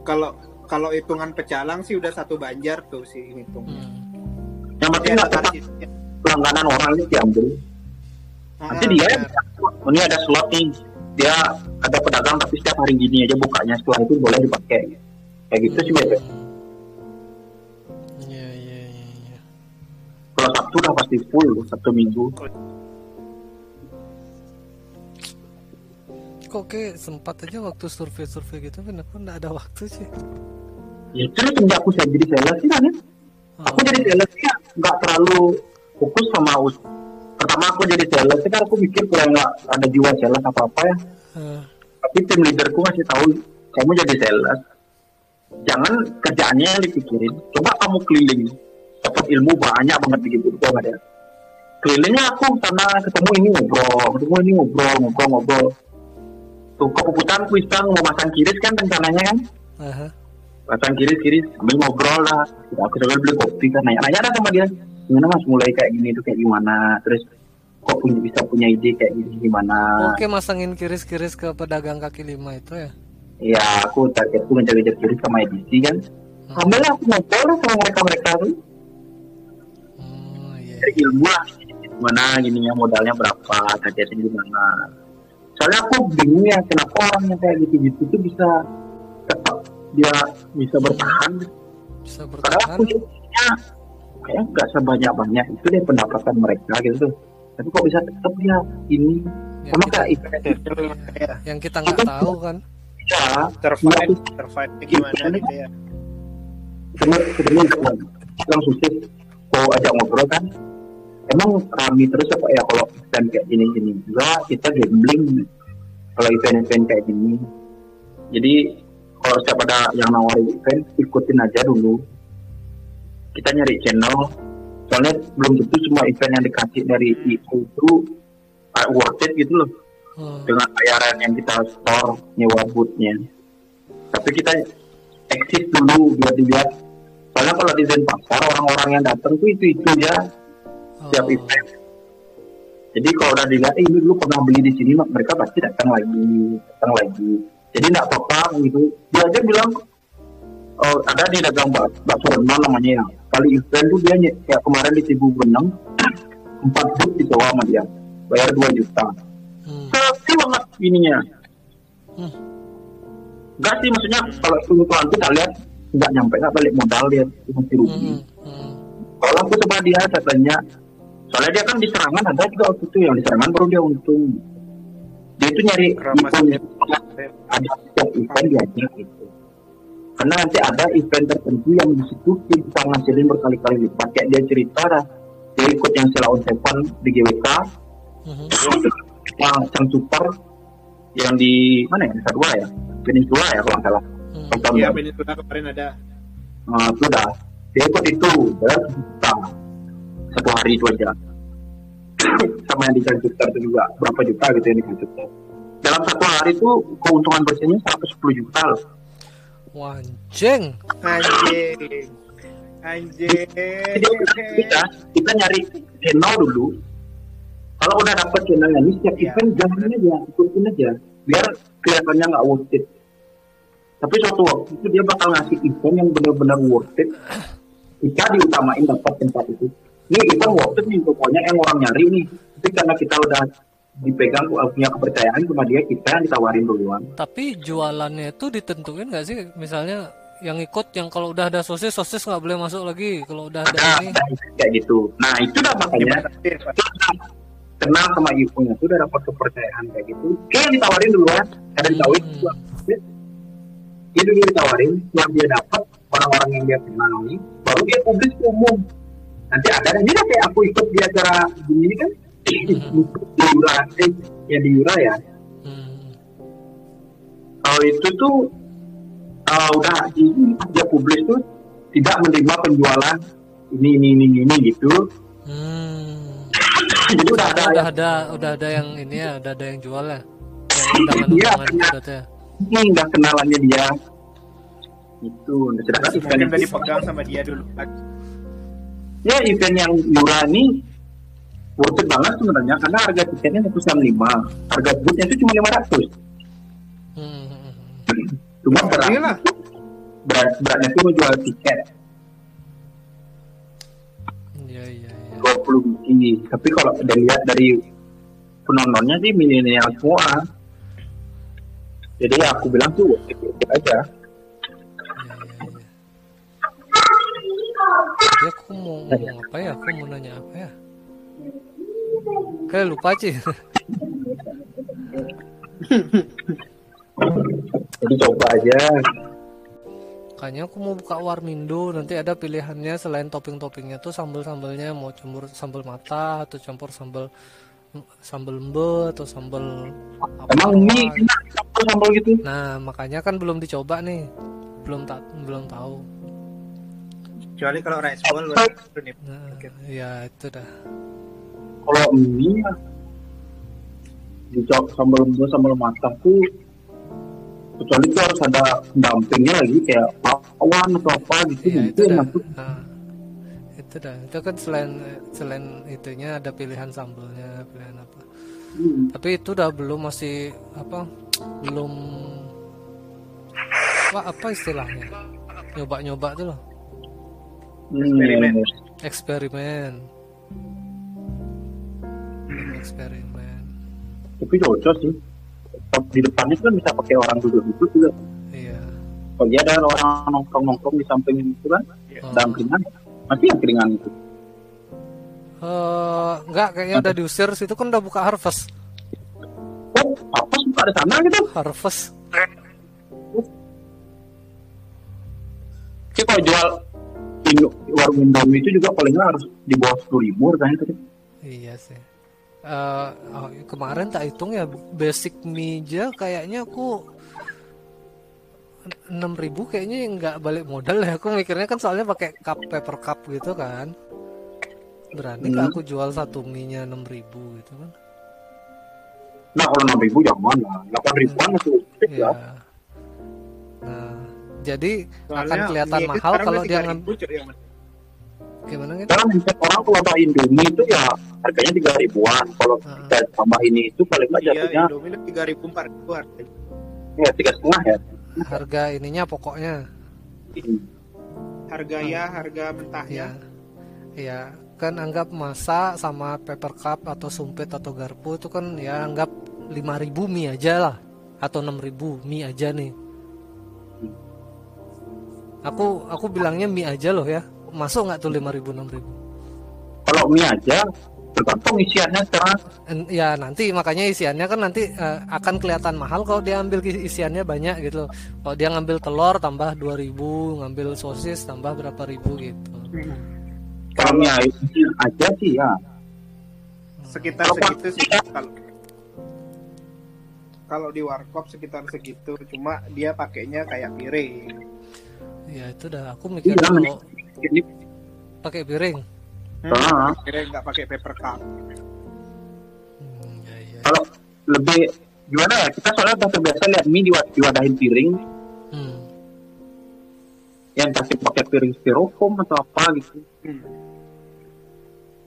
[SPEAKER 1] kalau kalau hitungan pecalang sih udah satu banjar tuh sih hitung.
[SPEAKER 2] Hmm.
[SPEAKER 3] Yang penting nggak tetap pelangganan orang ini diambil. Nanti dia ini ada slot nih, dia ada pedagang tapi setiap hari gini aja bukanya setelah itu boleh dipakai. Kayak gitu sih biasa.
[SPEAKER 2] Hmm. Iya, iya, iya, iya.
[SPEAKER 3] Kalau Sabtu udah pasti full, Sabtu Minggu.
[SPEAKER 2] Kok kayak sempat aja waktu survei-survei gitu, kenapa nggak ada waktu sih?
[SPEAKER 3] Ya itu semenjak aku saya jadi sales sih kan ya. Aku
[SPEAKER 2] Oh,
[SPEAKER 3] jadi sales ya nggak terlalu fokus sama us. Pertama aku jadi sales sih kan aku mikir kurang nggak ada jiwa sales apa apa ya.
[SPEAKER 2] eh,
[SPEAKER 3] Tapi tim leaderku ngasih tahu kamu jadi sales. Jangan kerjaannya yang dipikirin. Coba kamu keliling, dapat ilmu banyak banget begitu itu ada. Kelilingnya aku sana ketemu ini ngobrol, ketemu ini ngobrol, ngobrol, ngobrol. Tuh kepuputan kuisang mau masang kiris kan rencananya kan.
[SPEAKER 2] aha.
[SPEAKER 3] pasang kiri kiri sambil ngobrol lah aku sambil beli kopi kan nanya nanya ada sama dia gimana mas? Mulai kayak gini tuh kayak gimana? Terus kok punya bisa punya ide kayak gini gimana?
[SPEAKER 2] Oke, masangin kiris-kiris ke pedagang kaki lima itu ya.
[SPEAKER 3] ya aku targetku ngejar-ngejar kiri sama edisi kan? Sambil aku ngobrol lah sama mereka mereka tuh.
[SPEAKER 2] Oh, iya.
[SPEAKER 3] dari ilmu lah gimana gininya modalnya berapa targetnya gimana. Soalnya aku bingung ya kenapa orang yang kayak gitu-gitu tuh bisa tetap dia bisa bertahan.
[SPEAKER 2] Bisa
[SPEAKER 3] padahal
[SPEAKER 2] bertahan.
[SPEAKER 3] aku lihatnya kayak nggak sebanyak banyak itu deh pendapatan mereka gitu tuh. Tapi kok bisa tetap dia ini.
[SPEAKER 2] Ya,
[SPEAKER 3] sama kayak event
[SPEAKER 1] ya.
[SPEAKER 2] yang kita nggak tahu kan.
[SPEAKER 3] ya
[SPEAKER 1] survive survive gimana gitu ya?
[SPEAKER 3] Dengar dengar yang susah kau ajak ngobrol kan? Emang rame terus apa ya kalau event kayak gini gini juga kita gambling. Kalau event-event kayak gini. Jadi kalau setiap ada yang nawarin event ikutin aja dulu kita nyari channel. Soalnya belum tentu semua event yang dikasih dari itu itu uh, worth it gitu loh.
[SPEAKER 2] Hmm.
[SPEAKER 3] dengan bayaran yang kita store nyewa bootnya tapi kita exit dulu biar dilihat. Soalnya kalau di Zen pasar orang-orang yang datang tuh itu itu ya setiap
[SPEAKER 2] Oh.
[SPEAKER 3] event. Jadi kalau udah dilihat eh, ini dulu pernah beli di sini mereka pasti datang lagi datang lagi. Jadi nggak apa-apa gitu. Dia aja bilang oh, ada di dagang bak bakso rendang namanya ya kali event tuh dia kayak kemarin di Cibu Benang empat boot disewa sama dia bayar 2 juta
[SPEAKER 2] Hmm.
[SPEAKER 3] banget ininya
[SPEAKER 2] Hmm.
[SPEAKER 3] Enggak sih maksudnya kalau kebutuhan kita lihat nggak nyampe nggak balik modal dia masih rugi.
[SPEAKER 2] Hmm. Hmm.
[SPEAKER 3] Kalau aku coba dia saya tanya, soalnya dia kan di serangan ada juga waktu itu yang di serangan baru dia untung. Dia itu nyari
[SPEAKER 1] Ramas
[SPEAKER 3] event ada setiap event diajak gitu. Karena nanti ada event tertentu yang di situ bisa ngasilin berkali-kali lipat. Kayak dia cerita dah, dia ikut yang Sela on Seven di GWK,
[SPEAKER 2] Hmm.
[SPEAKER 3] yang Sang Super yang di mana ya? Nusa Dua ya? Peninsula ya kalau nggak salah.
[SPEAKER 2] Hmm.
[SPEAKER 3] Tahun
[SPEAKER 1] Iya. Peninsula kemarin ada.
[SPEAKER 3] Nah, sudah dia ikut itu dia juta satu hari itu aja sama yang di Kanjutar itu juga berapa juta gitu yang di Kanjutar dalam satu hari itu keuntungan bersihnya 110 juta loh
[SPEAKER 2] Wah, anjing.
[SPEAKER 1] Anjing.
[SPEAKER 3] Kita kita nyari channel dulu kalau udah dapet channel ini setiap
[SPEAKER 1] Iya.
[SPEAKER 3] event jalanin aja ikutin aja biar kelihatannya nggak worth it tapi suatu waktu itu dia bakal ngasih event yang benar-benar worth it kita diutamain dapat tempat itu ini event worth it nih pokoknya yang orang nyari nih tapi karena kita udah dipegang punya kepercayaan sama dia kita yang ditawarin duluan
[SPEAKER 2] Tapi jualannya itu ditentuin nggak sih? Misalnya yang ikut yang kalau udah ada sosis sosis nggak boleh masuk lagi. Kalau udah ada
[SPEAKER 3] ada,
[SPEAKER 2] ini.
[SPEAKER 3] kayak gitu nah itu udah makanya kenal sama ibunya tuh udah dapat kepercayaan kayak gitu kayak ditawarin duluan ada ditawarin
[SPEAKER 2] Hmm.
[SPEAKER 3] juga. dia dulu ditawarin yang dia dapat orang-orang yang dia kenal ini baru dia publis ke umum nanti ada ini kayak aku ikut di acara gini ini kan di Yura eh, ya di Yura ya
[SPEAKER 2] Hmm.
[SPEAKER 3] kalau itu tuh uh, udah ini dia publis tuh tidak menerima penjualan ini ini ini ini gitu
[SPEAKER 2] Hmm.
[SPEAKER 3] jadi udah ada
[SPEAKER 2] udah ada udah ada yang ini ya, udah ada yang jual ya. Yang
[SPEAKER 3] Iya,
[SPEAKER 2] undangan
[SPEAKER 3] iya.
[SPEAKER 2] gitu ya.
[SPEAKER 3] ini nggak kenalannya dia itu nah, sedangkan event
[SPEAKER 1] udah
[SPEAKER 3] itu-
[SPEAKER 1] dipegang sama dia dulu.
[SPEAKER 3] ya event yang Yura ini worth it banget sebenarnya karena harga tiketnya 195 harga bootnya itu cuma 500
[SPEAKER 2] Hmm. hmm,
[SPEAKER 3] cuma berat,
[SPEAKER 1] Gila.
[SPEAKER 3] berat beratnya itu menjual tiket.
[SPEAKER 2] Iya iya iya.
[SPEAKER 3] 20 biji tapi kalau dilihat dari penontonnya sih milenial semua jadi ya aku bilang tuh worth it, worth it aja
[SPEAKER 2] Jadi aku mau ngomong apa ya? Aku mau nanya apa ya? Kayak lupa sih.
[SPEAKER 3] jadi coba aja
[SPEAKER 2] Kayaknya aku mau buka warmindo nanti ada pilihannya selain topping-toppingnya tuh sambal-sambalnya mau campur sambal mata atau campur sambal sambal embe atau sambal apa
[SPEAKER 3] emang mie enak campur sambal gitu
[SPEAKER 2] Nah, makanya kan belum dicoba nih. Belum tak belum tahu.
[SPEAKER 1] Kecuali kalau rice ball baru nih.
[SPEAKER 2] Nah, ya itu dah.
[SPEAKER 3] Kalau mie ya dicok sambal embo sambal matang tuh kecuali itu harus ada pendampingnya lagi kayak pawan atau apa gitu gitu
[SPEAKER 2] itu dah.
[SPEAKER 3] masuk
[SPEAKER 2] Ah, itu dah. Itu kan selain selain itunya ada pilihan sambelnya, pilihan apa.
[SPEAKER 3] Hmm.
[SPEAKER 2] Tapi itu udah belum masih apa? Belum apa apa istilahnya? Nyoba-nyoba tuh loh.
[SPEAKER 1] Eksperimen.
[SPEAKER 3] Hmm.
[SPEAKER 2] Eksperimen. Belum eksperimen.
[SPEAKER 3] tapi cocok sih di depannya kan bisa pakai orang duduk-duduk juga
[SPEAKER 2] Iya.
[SPEAKER 3] kalau dia ada orang nongkrong-nongkrong di samping itu kan
[SPEAKER 2] Oh.
[SPEAKER 3] dalam keringan masih yang keringan itu
[SPEAKER 2] Eh, enggak kayaknya udah diusir situ kan udah buka harvest.
[SPEAKER 3] oh apa sih ada sana gitu
[SPEAKER 2] Harvest.
[SPEAKER 3] sih kalau jual warung Indomie itu juga paling harus di bawah sepuluh ribu kan itu
[SPEAKER 2] Iya sih. Eh, oh, kemarin tak hitung ya basic mie aja kayaknya aku 6000 kayaknya yang nggak balik modal ya. Aku mikirnya kan soalnya pakai cup paper cup gitu kan. Berani nggak
[SPEAKER 3] Hmm.
[SPEAKER 2] aku jual satu mie nya 6000 gitu kan?
[SPEAKER 3] Nah kalau enam ribu jangan lah. delapan ribuan itu fix
[SPEAKER 2] Iya.
[SPEAKER 3] ya
[SPEAKER 2] nah jadi akan
[SPEAKER 1] Soalnya
[SPEAKER 2] kelihatan
[SPEAKER 1] mie aja
[SPEAKER 2] mahal kalau dia
[SPEAKER 1] 3.000,
[SPEAKER 2] ngambil gimana gitu
[SPEAKER 3] sekarang mindset orang kalau ada Indomie itu ya harganya tiga ribuan. Kalau
[SPEAKER 2] Heeh.
[SPEAKER 3] kita tambah ini itu paling nggak
[SPEAKER 1] Iya,
[SPEAKER 3] jatuhnya
[SPEAKER 1] Indomie tiga ribu empat ribu harganya.
[SPEAKER 3] ya tiga setengah ya.
[SPEAKER 2] Harga ininya pokoknya.
[SPEAKER 1] Harga ya, harga mentahnya.
[SPEAKER 2] ya. Ya kan anggap masak sama paper cup atau sumpit atau garpu itu kan ya anggap 5000 mie aja lah. Atau 6000 mie aja nih. Aku aku bilangnya mie aja loh ya masuk nggak tuh 5000 6000
[SPEAKER 3] kalau mie aja tergantung isiannya sekarang.
[SPEAKER 2] Ya nanti makanya isiannya kan nanti eh, akan kelihatan mahal kalau dia ambil isi- isiannya banyak gitu. Loh. kalau dia ngambil telur tambah 2000 ngambil sosis tambah berapa ribu gitu.
[SPEAKER 3] Kalau mie aja sih ya.
[SPEAKER 1] Sekitar
[SPEAKER 3] Kalau
[SPEAKER 1] segitu sih kalau kalau di warkop sekitar segitu, cuma dia pakainya kayak piring.
[SPEAKER 2] ya itu dah. Aku
[SPEAKER 3] Iya,
[SPEAKER 2] mikir kalau
[SPEAKER 3] ini
[SPEAKER 2] pakai piring
[SPEAKER 1] Hmm,
[SPEAKER 3] Ah.
[SPEAKER 1] piring nggak pakai paper cup.
[SPEAKER 2] Hmm, ya, ya.
[SPEAKER 3] kalau lebih gimana ya kita soalnya udah terbiasa lihat mie di diwadahin piring
[SPEAKER 2] Hmm.
[SPEAKER 3] yang kasih pakai piring styrofoam atau apa gitu
[SPEAKER 1] Hmm.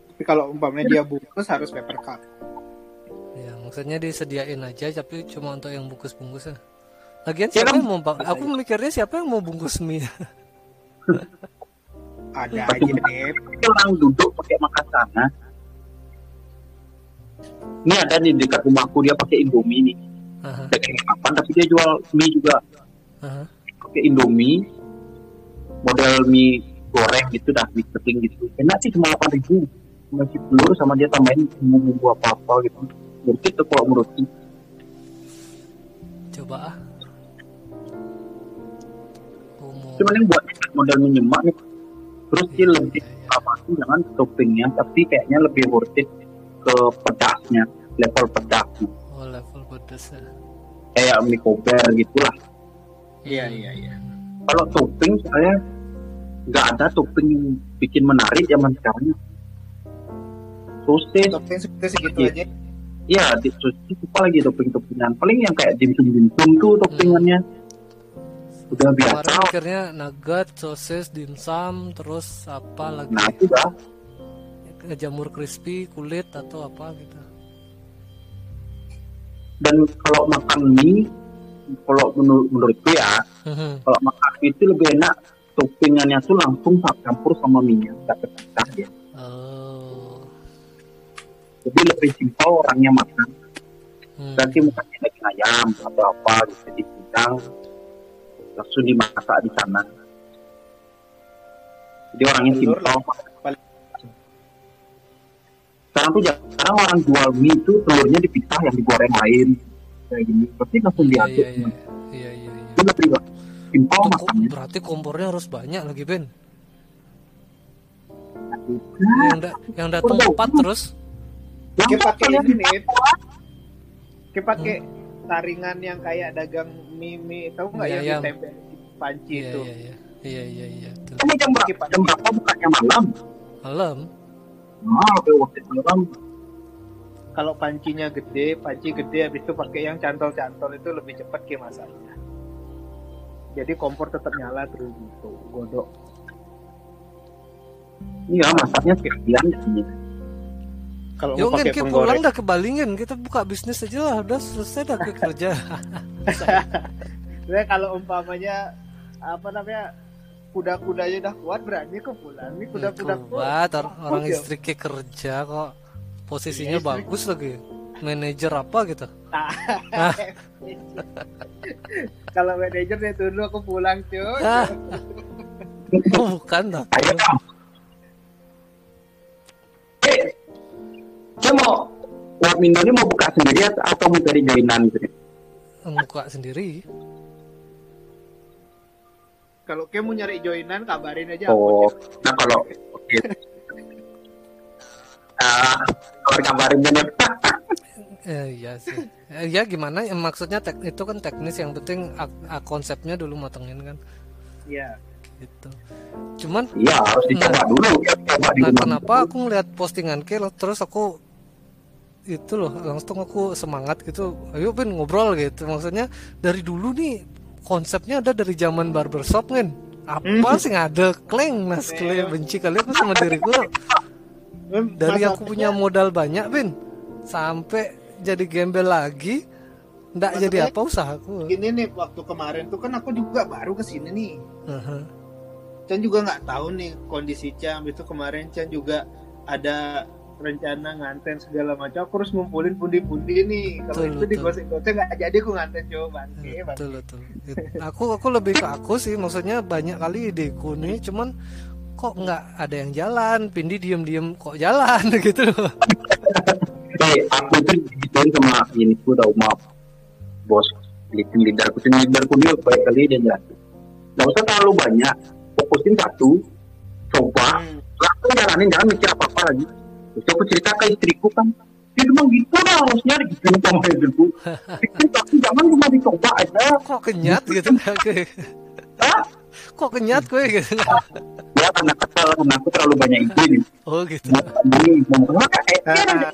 [SPEAKER 1] Tapi kalau umpamanya dia bungkus harus paper cup.
[SPEAKER 2] Ya, maksudnya disediain aja tapi cuma untuk yang bungkus-bungkus ya. Lagian
[SPEAKER 3] Ya
[SPEAKER 2] siapa
[SPEAKER 3] kan?
[SPEAKER 2] yang mau bang- aku mikirnya siapa yang mau bungkus mie?
[SPEAKER 1] Ada aja deh.
[SPEAKER 3] Tapi orang duduk pakai makan sana. Ini ada di dekat rumahku dia pakai indomie nih. Daging makan tapi dia jual mie juga.
[SPEAKER 2] Aha.
[SPEAKER 3] pakai indomie model mie goreng gitu dah mie kering gitu. Enak sih cuma delapan ribu. Ngasih telur sama dia tambahin bumbu apa apa gitu. Mungkin tuh kalau menurutku
[SPEAKER 2] Coba ah.
[SPEAKER 3] Cuman yang buat model mie nyemak nih terus dia
[SPEAKER 2] Iya,
[SPEAKER 3] lebih
[SPEAKER 2] iya, iya.
[SPEAKER 3] utamakan jangan toppingnya tapi kayaknya lebih worth it ke pedasnya level pedasnya
[SPEAKER 2] Oh level pedas ya.
[SPEAKER 3] kayak mie kober gitulah
[SPEAKER 1] Iya iya iya.
[SPEAKER 3] kalau topping saya nggak ada topping yang bikin menarik zaman sekarang sosis
[SPEAKER 1] Topping segitu segitu
[SPEAKER 3] Iya.
[SPEAKER 1] aja.
[SPEAKER 3] ya di sosis apa lagi topping-toppingan paling yang kayak dimsum dimsum tuh toppingannya udah biasa
[SPEAKER 2] Kemarin mikirnya nugget, sosis, dimsum, terus apa lagi?
[SPEAKER 3] nah itu dah
[SPEAKER 2] Jamur crispy, kulit atau apa gitu.
[SPEAKER 3] dan kalau makan mie kalau menurut menurutku ya kalau makan itu lebih enak toppingannya tuh langsung campur sama nggak terpisah ya
[SPEAKER 2] Oh.
[SPEAKER 3] jadi lebih simpel orangnya makan
[SPEAKER 2] Hmm.
[SPEAKER 3] berarti mungkin daging ayam atau apa gitu dipindang langsung dimasak di sana jadi orangnya simpel sekarang tuh jarang orang jual mie itu telurnya dipisah yang digoreng lain kayak gini berarti langsung
[SPEAKER 2] Iya
[SPEAKER 3] diaduk
[SPEAKER 2] iya iya. Iya iya iya.
[SPEAKER 3] itu lebih simpel makannya
[SPEAKER 2] berarti kompornya harus banyak lagi Ben.
[SPEAKER 3] Nah,
[SPEAKER 2] Yang da yang datang empat terus.
[SPEAKER 3] yang
[SPEAKER 1] Kayak pakai ini nih. Kayak pakai taringan yang kayak dagang mie mie tahu nggak
[SPEAKER 2] Mie
[SPEAKER 1] yang
[SPEAKER 2] ayam.
[SPEAKER 1] ditempel di panci
[SPEAKER 2] Iya
[SPEAKER 1] itu.
[SPEAKER 2] iya iya. Iya iya iya.
[SPEAKER 3] Ini jam berapa jam berapa bukannya malam
[SPEAKER 2] Malam.
[SPEAKER 3] worth it malam
[SPEAKER 1] Kalau pancinya gede, panci gede habis itu pakai yang cantol-cantol itu lebih cepat kayak masaknya. jadi kompor tetap nyala terus gitu godok
[SPEAKER 3] iya masaknya sekalian sih
[SPEAKER 1] kalau
[SPEAKER 2] Yo
[SPEAKER 1] mau pakai
[SPEAKER 2] kita pulang dah ke Balingen, kita buka bisnis aja lah, udah selesai dah ke kerja.
[SPEAKER 1] Sebenarnya kalau umpamanya apa namanya kuda-kudanya udah kuat berani kok pulang nih kuda-kuda
[SPEAKER 2] Kuat, or- orang
[SPEAKER 1] ya.
[SPEAKER 2] istri ke kerja kok, posisinya
[SPEAKER 1] istri.
[SPEAKER 2] bagus lagi, manajer apa gitu.
[SPEAKER 1] kalau manajer dia dulu aku pulang cuy
[SPEAKER 2] Ah. Oh, bukan dah.
[SPEAKER 3] Dia mau Warmindo ini mau buka sendiri atau mau dari joinan gitu
[SPEAKER 2] Buka sendiri.
[SPEAKER 1] kalau kamu mau nyari joinan kabarin aja
[SPEAKER 3] oh
[SPEAKER 1] aku
[SPEAKER 3] nah kalau oke ah kabar kabarin aja
[SPEAKER 2] Eh, iya sih. Eh, ya gimana? Ya, maksudnya tek- itu kan teknis yang penting ak- ak- konsepnya dulu matengin kan,
[SPEAKER 1] Iya.
[SPEAKER 2] gitu. Cuman
[SPEAKER 3] iya harus dicoba dulu ya coba
[SPEAKER 2] Nah, kenapa aku ngeliat postingan ke terus aku itu loh langsung aku semangat gitu. Ayo Ben ngobrol gitu. Maksudnya dari dulu nih konsepnya ada dari zaman barbershop kan. Apa sih nggak ada kleng mas kleng benci kali aku sama diriku dari aku punya modal banyak Ben sampai jadi gembel lagi ndak jadi apa usahaku
[SPEAKER 1] gini nih waktu kemarin tuh kan aku juga baru ke sini nih
[SPEAKER 2] Aha.
[SPEAKER 1] Chan juga nggak tahu nih kondisi Chan itu kemarin Chan juga ada rencana nganten segala macam aku harus ngumpulin pundi-pundi nih. Kalau itu
[SPEAKER 2] betul.
[SPEAKER 1] digosip-gosip nggak jadi aku nganten coba bangke bangke.
[SPEAKER 2] betul betul. Aku aku lebih ke aku sih maksudnya banyak kali ideku nih cuman kok nggak ada yang jalan? Pindi diem diem kok jalan? Gitu loh.
[SPEAKER 3] Eh aku tuh digituin sama ini ku tau maaf. Bos tim leaderku tim leaderku dia baik kali dia jelasin nggak usah terlalu banyak fokusin satu coba.
[SPEAKER 1] Hmm.
[SPEAKER 3] langsung jalanin jangan mikir apa apa lagi terus aku cerita ke istriku kan dia bilang gitu lah harusnya gitu sama istriku. Itu tapi jangan cuma dicoba aja.
[SPEAKER 2] Kok kenyat gitu Kayak,
[SPEAKER 3] Hah?
[SPEAKER 2] kok kenyat gue gitu
[SPEAKER 3] ya karena kesel karena aku terlalu banyak ide nih
[SPEAKER 2] oh gitu.
[SPEAKER 3] Eh eh,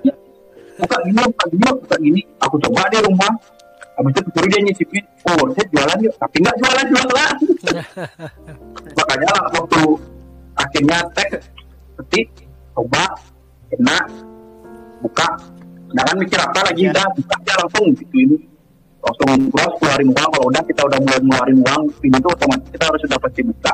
[SPEAKER 3] buka gini buka gini buka gini. Aku coba di rumah. Habis itu suruh dia nyicipin oh saya jualan yuk. Tapi nggak jualan jualan. Makanya lah waktu akhirnya tag ketik coba kena buka. Jangan mikir apa lagi?
[SPEAKER 1] Ya.
[SPEAKER 3] udah buka aja langsung. Gitu ini. Langsung cross keluarin uang. Kalau udah kita udah mulai ngeluarin uang ini tuh otomatis kita harus sudah pasti buka.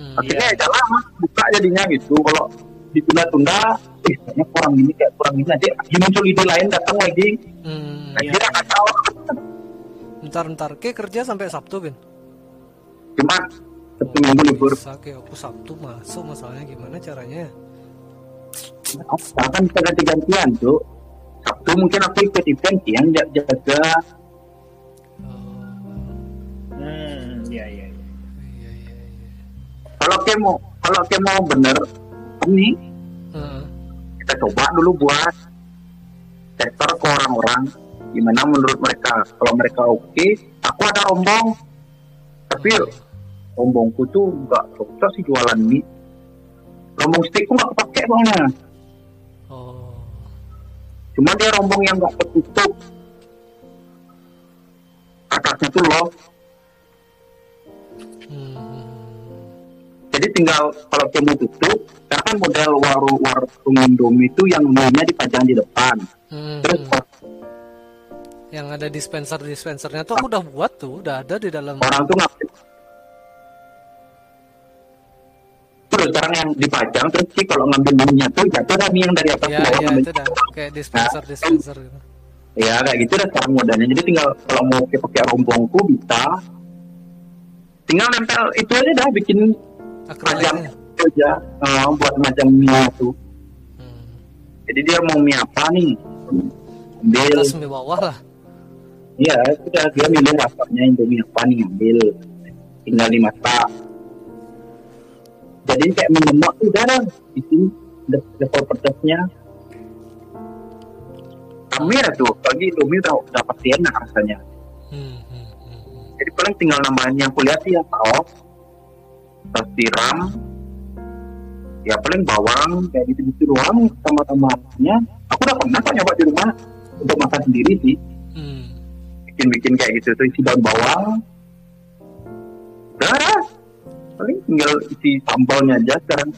[SPEAKER 2] Hmm,
[SPEAKER 3] akhirnya ya jalan buka jadinya gitu. Kalau ditunda-tunda eh kayaknya kurang ini kayak kurang ini lagi muncul ide lain datang lagi.
[SPEAKER 2] Hmm,
[SPEAKER 1] Iya.
[SPEAKER 3] akhirnya kacau
[SPEAKER 2] bentar bentar. Ke kerja sampai sabtu ben
[SPEAKER 3] cuma satu minggu libur.
[SPEAKER 2] Kayak aku sabtu masuk masalahnya gimana caranya
[SPEAKER 3] akan bisa ganti-gantian tuh Sabtu mungkin aku ikut event siang ja- jaga.
[SPEAKER 1] Hmm, iya iya. iya.
[SPEAKER 2] iya iya iya
[SPEAKER 3] kalau kayak mau kalau kayak mau bener ini.
[SPEAKER 2] Heeh.
[SPEAKER 3] kita coba dulu buat sektor ke orang-orang. Gimana menurut mereka? Kalau mereka oke aku ada rombong. Tapi rombongku tuh nggak cocok sih jualan mie. Rombong steakku nggak kepake
[SPEAKER 2] oh
[SPEAKER 3] cuma dia rombong yang nggak tertutup. Atasnya tuh loh.
[SPEAKER 2] Hmm,
[SPEAKER 3] jadi tinggal kalau kamu tutup karena kan model warung warung Indomie itu yang mie-nya dipajang di depan.
[SPEAKER 2] Hmm,
[SPEAKER 3] terus
[SPEAKER 2] yang ada dispenser dispensernya tuh aku udah buat tuh udah ada di dalam
[SPEAKER 3] orang tuh ngapain yang dipajang terus sih kalau ngambil mie-nya tuh jatuh kan mie yang dari atas
[SPEAKER 2] ya
[SPEAKER 3] ke bawah
[SPEAKER 2] ya itu dah. kayak dispenser dispenser gitu.
[SPEAKER 3] ya kayak gitu dah sekarang modelnya. Jadi tinggal kalau mau pakai pakai rombongku bisa. Tinggal nempel itu aja dah bikin pajang aja. eh, buat macam mie tuh
[SPEAKER 2] hmm.
[SPEAKER 3] jadi dia mau mie apa nih? Ambil.
[SPEAKER 2] Atas mie bawah lah.
[SPEAKER 3] Iya, sudah dia milih rasanya Indomie apa nih ambil, tinggal dimasak. Jadi kayak mie lemak tuh udah dah, di sini level pedasnya. Amir tuh, pagi Indomie udah, udah pasti enak rasanya.
[SPEAKER 2] hmm, hmm, hmm.
[SPEAKER 3] Jadi paling tinggal nambahin yang kuliah sih yang saus, terus tiram, ya paling bawang kayak gitu-gitu doang sama tomatnya. Aku udah pernah kok nyoba di rumah untuk makan sendiri sih bikin-bikin kayak gitu tuh isi daun bawang paling tinggal isi sambalnya aja sekarang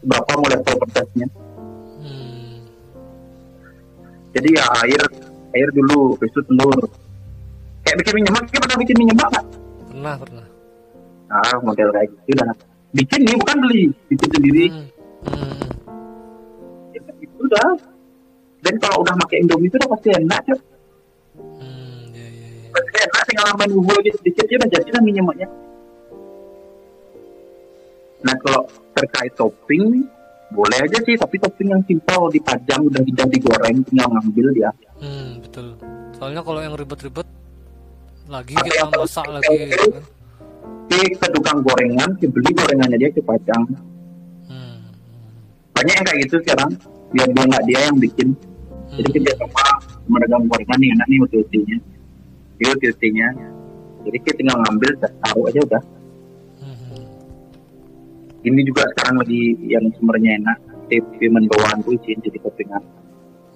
[SPEAKER 3] berapa mau level pedasnya
[SPEAKER 2] Hmm.
[SPEAKER 3] jadi ya air air dulu habis itu telur kayak bikin minyak kita pernah bikin minyak nggak
[SPEAKER 2] Pernah, pernah.
[SPEAKER 3] ah model kayak gitu dah bikin nih bukan beli bikin sendiri
[SPEAKER 2] Hmm. Hmm.
[SPEAKER 3] ya, itu dah dan kalau udah pakai indomie itu udah pasti enak ya
[SPEAKER 2] Hmm, ya, ya, ya.
[SPEAKER 3] pasti enak tinggal nambahin bumbu lagi sedikit ya udah jadi lah minyaknya nah kalau terkait topping boleh aja sih tapi topping yang simpel dipajang udah tidak digoreng tinggal ngambil dia
[SPEAKER 2] Hmm, betul. Soalnya kalau yang ribet-ribet lagi
[SPEAKER 3] Pakai
[SPEAKER 2] kita masak lagi gitu kan.
[SPEAKER 3] ke tukang gorengan si beli gorengannya dia dipajang
[SPEAKER 2] Hmm.
[SPEAKER 3] banyak yang kayak gitu sekarang biar dia nggak dia yang bikin jadi
[SPEAKER 2] Hmm.
[SPEAKER 3] kerja sama sama dagang gorengan nih enak nih utility-nya dia utility-nya jadi kita tinggal ngambil taruh aja udah. Ini juga sekarang lagi yang sumbernya enak TV mendoan tuh isiin jadi toppingan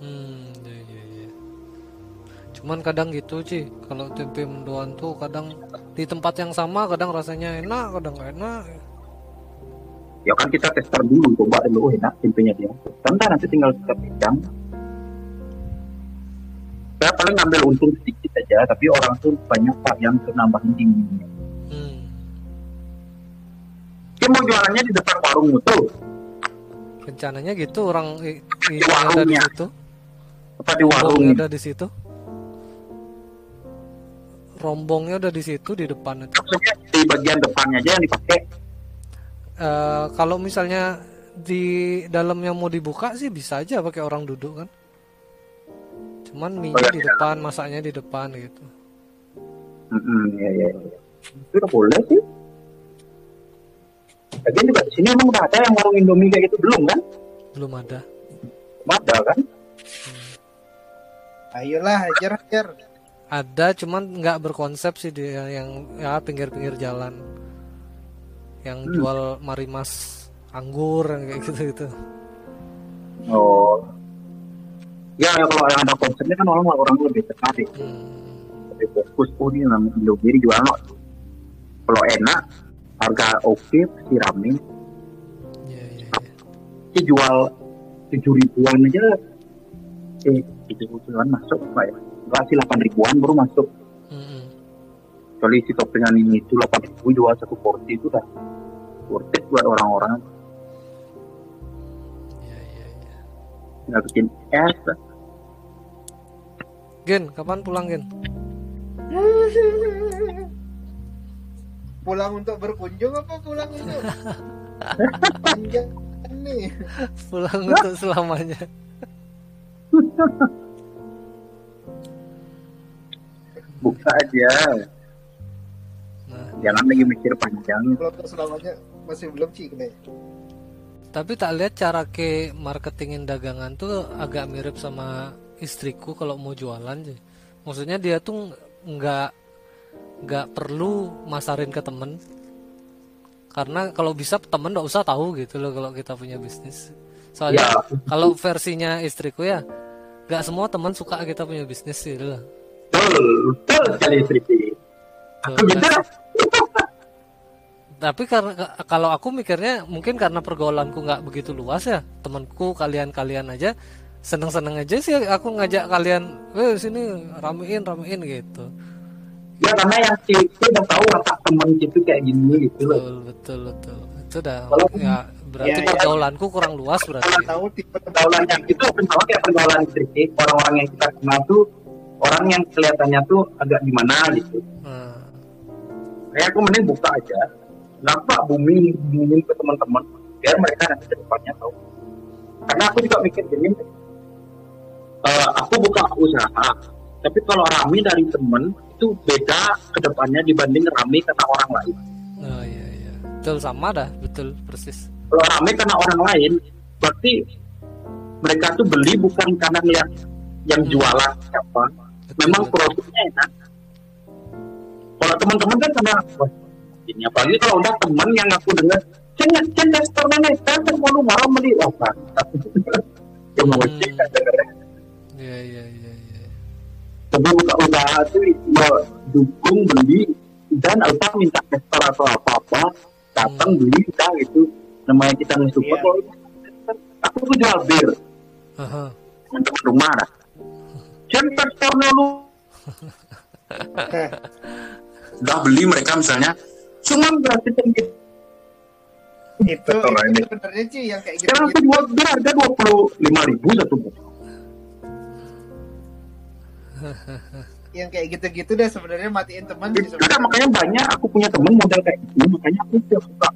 [SPEAKER 2] Hmm, ya, ya, ya. Cuman kadang gitu sih, kalau tempe mendoan tuh kadang di tempat yang sama kadang rasanya enak, kadang nggak enak.
[SPEAKER 3] ya kan kita tester dulu coba dulu oh, enak tempenya dia. Dah nanti tinggal kita pegang. Saya paling ngambil untung sedikit aja tapi orang tuh banyak pak yang nambahin tinggi mau jualannya di depan warung itu
[SPEAKER 2] Rencananya gitu orang
[SPEAKER 3] Di
[SPEAKER 2] i- ada di
[SPEAKER 3] warungnya.
[SPEAKER 2] situ,
[SPEAKER 3] apa di warung
[SPEAKER 2] ada di situ. Rombongnya udah di situ di depan itu.
[SPEAKER 3] maksudnya di bagian depannya aja yang dipakai
[SPEAKER 2] Eh, kalau misalnya di dalamnya mau dibuka sih bisa aja pakai orang duduk kan. Cuman mie
[SPEAKER 3] Oh, iya,
[SPEAKER 2] di depan, masaknya di depan gitu.
[SPEAKER 3] Mm-mm, ya, ya, ya. itu boleh sih Lagian juga di sini emang udah ada yang warung Indomie kayak gitu belum kan?
[SPEAKER 2] Belum ada.
[SPEAKER 3] Belum Ada kan?
[SPEAKER 1] Ayolah, hajar hajar.
[SPEAKER 2] Ada cuman nggak berkonsep sih dia yang ya pinggir-pinggir jalan. Yang
[SPEAKER 3] Hmm.
[SPEAKER 2] jual marimas anggur yang kayak gitu-gitu.
[SPEAKER 3] Oh. Ya, ya kalau yang ada konsepnya kan orang orang lebih tertarik,
[SPEAKER 2] Hmm.
[SPEAKER 3] lebih fokus. Oh ini namanya Indomie dijual no. Kalau enak, harga oke, pasti rame.
[SPEAKER 2] Iya, iya, iya.
[SPEAKER 3] Dia jual tujuh ribuan aja. Eh, tujuh ribuan masuk apa ya? Enggak sih delapan ribuan baru masuk.
[SPEAKER 2] Mm-mm.
[SPEAKER 3] Kecuali si toppingan ini itu delapan ribu jual satu porsi itu dah worth it buat orang-orang.
[SPEAKER 2] Iya, iya, iya.
[SPEAKER 3] Nggak bikin es.
[SPEAKER 2] Gen, kapan pulang Gen?
[SPEAKER 1] Pulang untuk berkunjung apa pulang untuk panjang nih?
[SPEAKER 2] Pulang untuk selamanya.
[SPEAKER 3] Buka aja.
[SPEAKER 2] Nah,
[SPEAKER 3] Jangan lagi mikir panjang.
[SPEAKER 1] Kalau untuk selamanya masih belum sih nih.
[SPEAKER 2] tapi tak lihat cara ke marketingin dagangan tuh agak mirip sama istriku kalau mau jualan sih. Maksudnya dia tuh nggak nggak perlu masarin ke temen karena kalau bisa temen nggak usah tahu gitu loh kalau kita punya bisnis. Soalnya
[SPEAKER 3] Ya.
[SPEAKER 2] kalau versinya istriku ya nggak semua teman suka kita punya bisnis sih loh.
[SPEAKER 3] Betul, betul sekali Sri. Aku
[SPEAKER 2] tapi karena kalau aku mikirnya mungkin karena pergaulanku nggak begitu luas ya temanku kalian-kalian aja seneng-seneng aja sih aku ngajak kalian eh sini ramein ramein gitu
[SPEAKER 3] Ya karena yang si itu udah tahu watak temen gitu kayak gini gitu loh.
[SPEAKER 2] betul betul betul itu dah
[SPEAKER 3] Kalau-
[SPEAKER 2] ya berarti
[SPEAKER 1] Ya, ya.
[SPEAKER 2] pergaulanku kurang luas berarti
[SPEAKER 1] Kalau tahu tipe
[SPEAKER 3] Pergaulan yang itu sama kayak pergaulan istri orang-orang yang kita kenal tuh orang yang kelihatannya tuh agak gimana gitu.
[SPEAKER 2] Nah,
[SPEAKER 3] Kayak aku mending buka aja. Kenapa bumi booming ke teman-teman biar mereka nanti ke depannya tahu. Karena aku juga mikir gini, eh, aku buka usaha, tapi kalau rame dari temen itu beda ke depannya dibanding rame karena orang lain.
[SPEAKER 2] oh iya iya betul sama dah betul persis
[SPEAKER 3] kalau rame karena orang lain berarti mereka tuh beli bukan karena lihat yang jualan siapa memang produknya enak kalau teman-teman kan karena wah, ini apalagi kalau udah teman yang aku dengar cengat cengat karena nih kan mau lu marah ya mau
[SPEAKER 2] Hmm.
[SPEAKER 3] cek kan
[SPEAKER 2] iya iya iya
[SPEAKER 3] tapi buka usaha tuh ya, dukung beli dan apa minta tester atau apa apa datang beli kita gitu. Namanya kita nge-support
[SPEAKER 1] Iya.
[SPEAKER 3] kalau aku tuh jual bir.
[SPEAKER 2] Aha.
[SPEAKER 3] untuk rumah dah. Center store lu? Udah beli mereka misalnya. Cuma gratis gitu.
[SPEAKER 1] Itu
[SPEAKER 3] Betul,
[SPEAKER 1] itu
[SPEAKER 3] ini.
[SPEAKER 1] sebenarnya sih yang kayak gitu,
[SPEAKER 3] sekarang tuh jual bir harga dua puluh lima ribu satu botol
[SPEAKER 1] yang kayak gitu-gitu deh sebenarnya matiin teman
[SPEAKER 3] Itu dah
[SPEAKER 1] sebenarnya.
[SPEAKER 3] makanya banyak aku punya temen model kayak gitu makanya aku tidak suka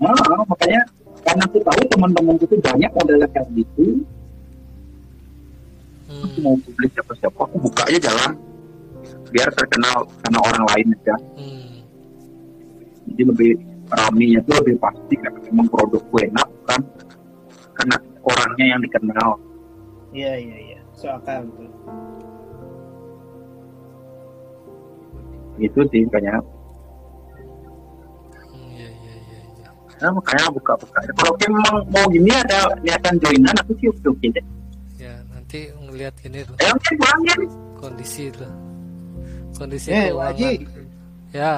[SPEAKER 3] nah, makanya karena aku tahu teman-temanku tuh banyak model kayak gitu aku
[SPEAKER 2] Hmm.
[SPEAKER 3] mau publik siapa-siapa aku buka aja jalan biar terkenal karena orang lain aja
[SPEAKER 2] Hmm.
[SPEAKER 3] jadi lebih raminya tuh lebih pasti karena memang produkku enak kan karena orangnya yang dikenal
[SPEAKER 1] iya iya iya so akal tuh
[SPEAKER 3] itu sih makanya
[SPEAKER 2] Hmm, Iya iya iya
[SPEAKER 3] nah, makanya buka-buka kalau memang mau gini ada niatan joinan aku sih oke oke deh.
[SPEAKER 2] Ya, nanti ngelihat ini tuh.
[SPEAKER 3] Eh oke pulangnya nih
[SPEAKER 2] kondisi tuh. Kondisi
[SPEAKER 1] eh
[SPEAKER 2] keuangan.
[SPEAKER 1] Waji.
[SPEAKER 2] Ya,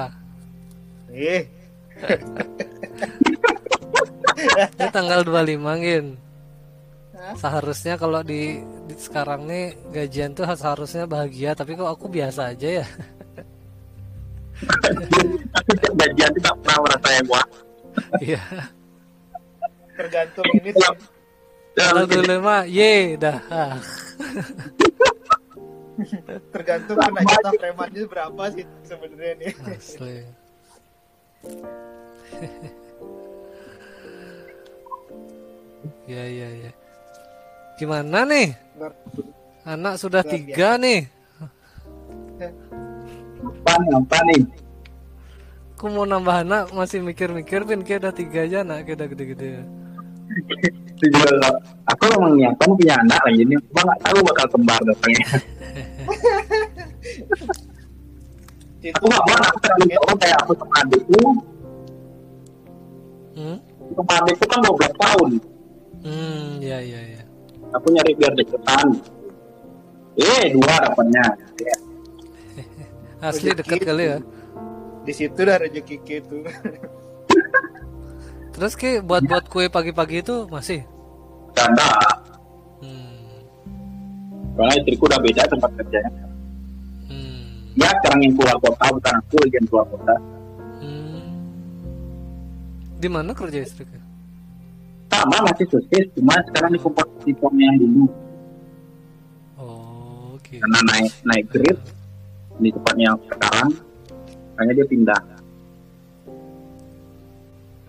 [SPEAKER 1] eh.
[SPEAKER 2] Ini tanggal 25 Gin.
[SPEAKER 1] Hah?
[SPEAKER 2] Seharusnya kalau di, di sekarang nih gajian tuh seharusnya bahagia, tapi kok aku biasa aja ya.
[SPEAKER 3] gajian tuh gak pernah merasa yang wah
[SPEAKER 2] Iya.
[SPEAKER 1] tergantung ini sih
[SPEAKER 2] Kalau dulu mah ye dah. Ah.
[SPEAKER 1] tergantung kena jatah premannya berapa sih sebenarnya nih
[SPEAKER 2] Asli. ya ya ya. Gimana nih? Anak sudah tiga nih.
[SPEAKER 3] apa nih apa nih
[SPEAKER 2] Aku mau nambah anak masih mikir-mikir pin kayak udah tiga aja anak kayak udah gede-gede.
[SPEAKER 3] Juga, aku emang niatan punya anak lagi ini cuma nggak tahu bakal kembar datangnya
[SPEAKER 1] itu
[SPEAKER 3] aku nggak mau aku terlalu jauh kayak aku sama adikku
[SPEAKER 2] Hmm?
[SPEAKER 3] sama adikku kan 12 tahun
[SPEAKER 2] Hmm, ya ya ya.
[SPEAKER 3] Aku nyari biar deketan eh dua dapatnya ya.
[SPEAKER 2] Asli deket kali ya.
[SPEAKER 1] di situ dah rezeki gitu
[SPEAKER 2] Terus ki buat buat kue pagi-pagi itu masih.
[SPEAKER 3] ganda
[SPEAKER 2] Hmm.
[SPEAKER 3] karena istriku udah beda tempat kerjanya
[SPEAKER 2] Hmm.
[SPEAKER 3] ya sekarang yang keluar kota bukan aku yang keluar kota
[SPEAKER 2] Hmm. Di mana kerja istrinya?
[SPEAKER 3] Sama masih sukses cuma sekarang di kompetisi pom yang dulu.
[SPEAKER 2] Oh,
[SPEAKER 3] karena naik naik grade di tempatnya yang sekarang makanya dia pindah.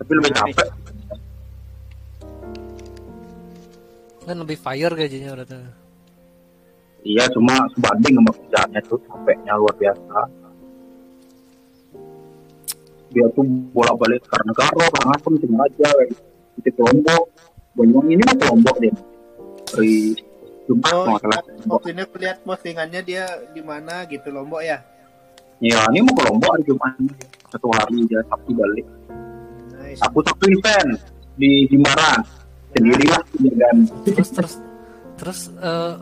[SPEAKER 3] Tapi lebih capek.
[SPEAKER 2] Kan lebih fire gajinya tuh.
[SPEAKER 3] iya cuma sebanding sama kerjaannya tuh capeknya luar biasa. Dia tuh bolak balik ke negara karena pun cuma aja di kelompok Banyuwangi ini mah kelompok deh dari Jumat
[SPEAKER 1] oh
[SPEAKER 3] kalau salah
[SPEAKER 1] iya. waktu ini aku lihat postingannya dia di mana gitu lombok ya
[SPEAKER 3] ya ini mau kelompok hari Jumat satu hari dia Sabtu balik
[SPEAKER 1] nice.
[SPEAKER 3] aku satu event di Jimbaran sendirilah dan
[SPEAKER 2] Terus terus terus eh,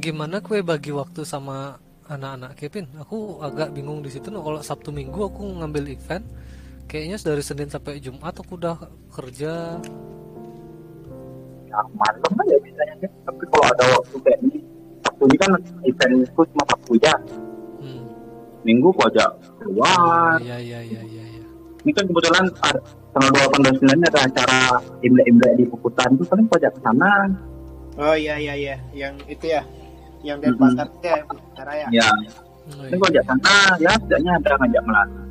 [SPEAKER 2] gimana kue bagi waktu sama anak-anak Kevin? Aku agak bingung di situ. Nah, kalau Sabtu Minggu aku ngambil event, kayaknya dari Senin sampai Jumat aku udah kerja.
[SPEAKER 3] ya, malam aja biasanya kan. tapi kalau ada waktu kayak ini Sabtu ini kan eventku cuma Sabtu ya
[SPEAKER 2] Hmm.
[SPEAKER 3] Minggu aku ajak keluar
[SPEAKER 2] Iya iya iya iya. iya.
[SPEAKER 3] ini kan kebetulan ada tanggal 8 dan 9 ada acara imlek-imlek di Puputan itu paling aku ajak ke sana
[SPEAKER 1] oh iya iya iya yang itu ya yang dari
[SPEAKER 3] Mm-mm.
[SPEAKER 1] pasar ya pasar raya
[SPEAKER 3] ya
[SPEAKER 2] Oh,
[SPEAKER 3] ini aku ajak sana ya setidaknya ada ngajak melana
[SPEAKER 2] Eh,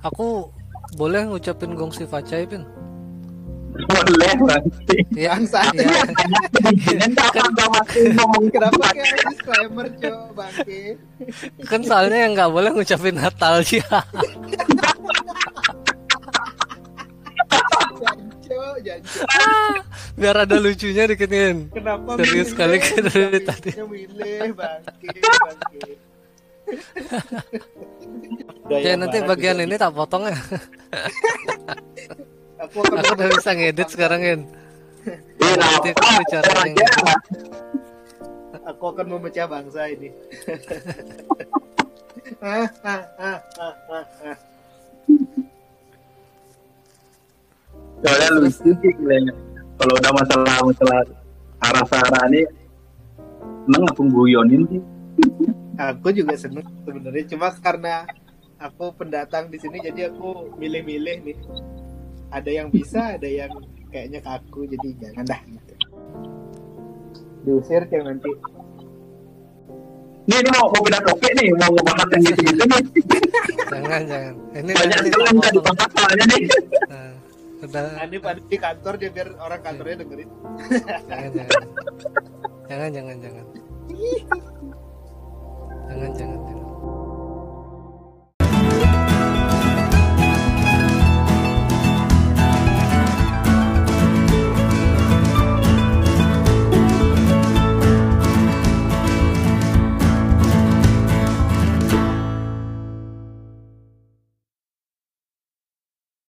[SPEAKER 2] aku boleh ngucapin gongsi facai pin?
[SPEAKER 3] boleh nanti
[SPEAKER 2] Ya,
[SPEAKER 1] Bangsa.
[SPEAKER 2] ya.
[SPEAKER 3] Jangan apa nggak masih ngomong
[SPEAKER 1] kenapa kayak disclaimer coba bangke
[SPEAKER 2] kan soalnya yang nggak boleh ngucapin Natal sih.
[SPEAKER 1] janco janco
[SPEAKER 2] Biar ada lucunya dikit Ngin.
[SPEAKER 1] kenapa
[SPEAKER 2] Serius sekali kan dari tadi.
[SPEAKER 1] Milih bangke bangke
[SPEAKER 2] Ya nanti bagian ini tak potong ya.
[SPEAKER 1] aku
[SPEAKER 2] Aku udah bisa ngedit sekarang.
[SPEAKER 3] Eh,
[SPEAKER 2] Nanti
[SPEAKER 3] apa?
[SPEAKER 2] aku bicara yang
[SPEAKER 1] aku akan memecah bangsa ini.
[SPEAKER 3] Soalnya lucu sih kayaknya. Kalau udah masalah masalah arah-arah ini, emang aku guyonin sih.
[SPEAKER 1] Aku juga seneng sebenarnya cuma karena aku pendatang di sini jadi aku milih-milih nih. Ada yang bisa, ada yang kayaknya ke aku jadi jangan dah gitu. Diusir yang nanti.
[SPEAKER 3] Nih, ini mau mau pindah topik nih, mau ngebahas yang gitu-gitu nih.
[SPEAKER 2] Jangan jangan. Ini
[SPEAKER 3] Banyak yang nggak ditebak soalnya nih.
[SPEAKER 2] Nah, udah
[SPEAKER 1] Nanti pada di kantor dia biar orang kantornya dengerin.
[SPEAKER 2] jangan jangan jangan jangan jangan jangan jangan jangan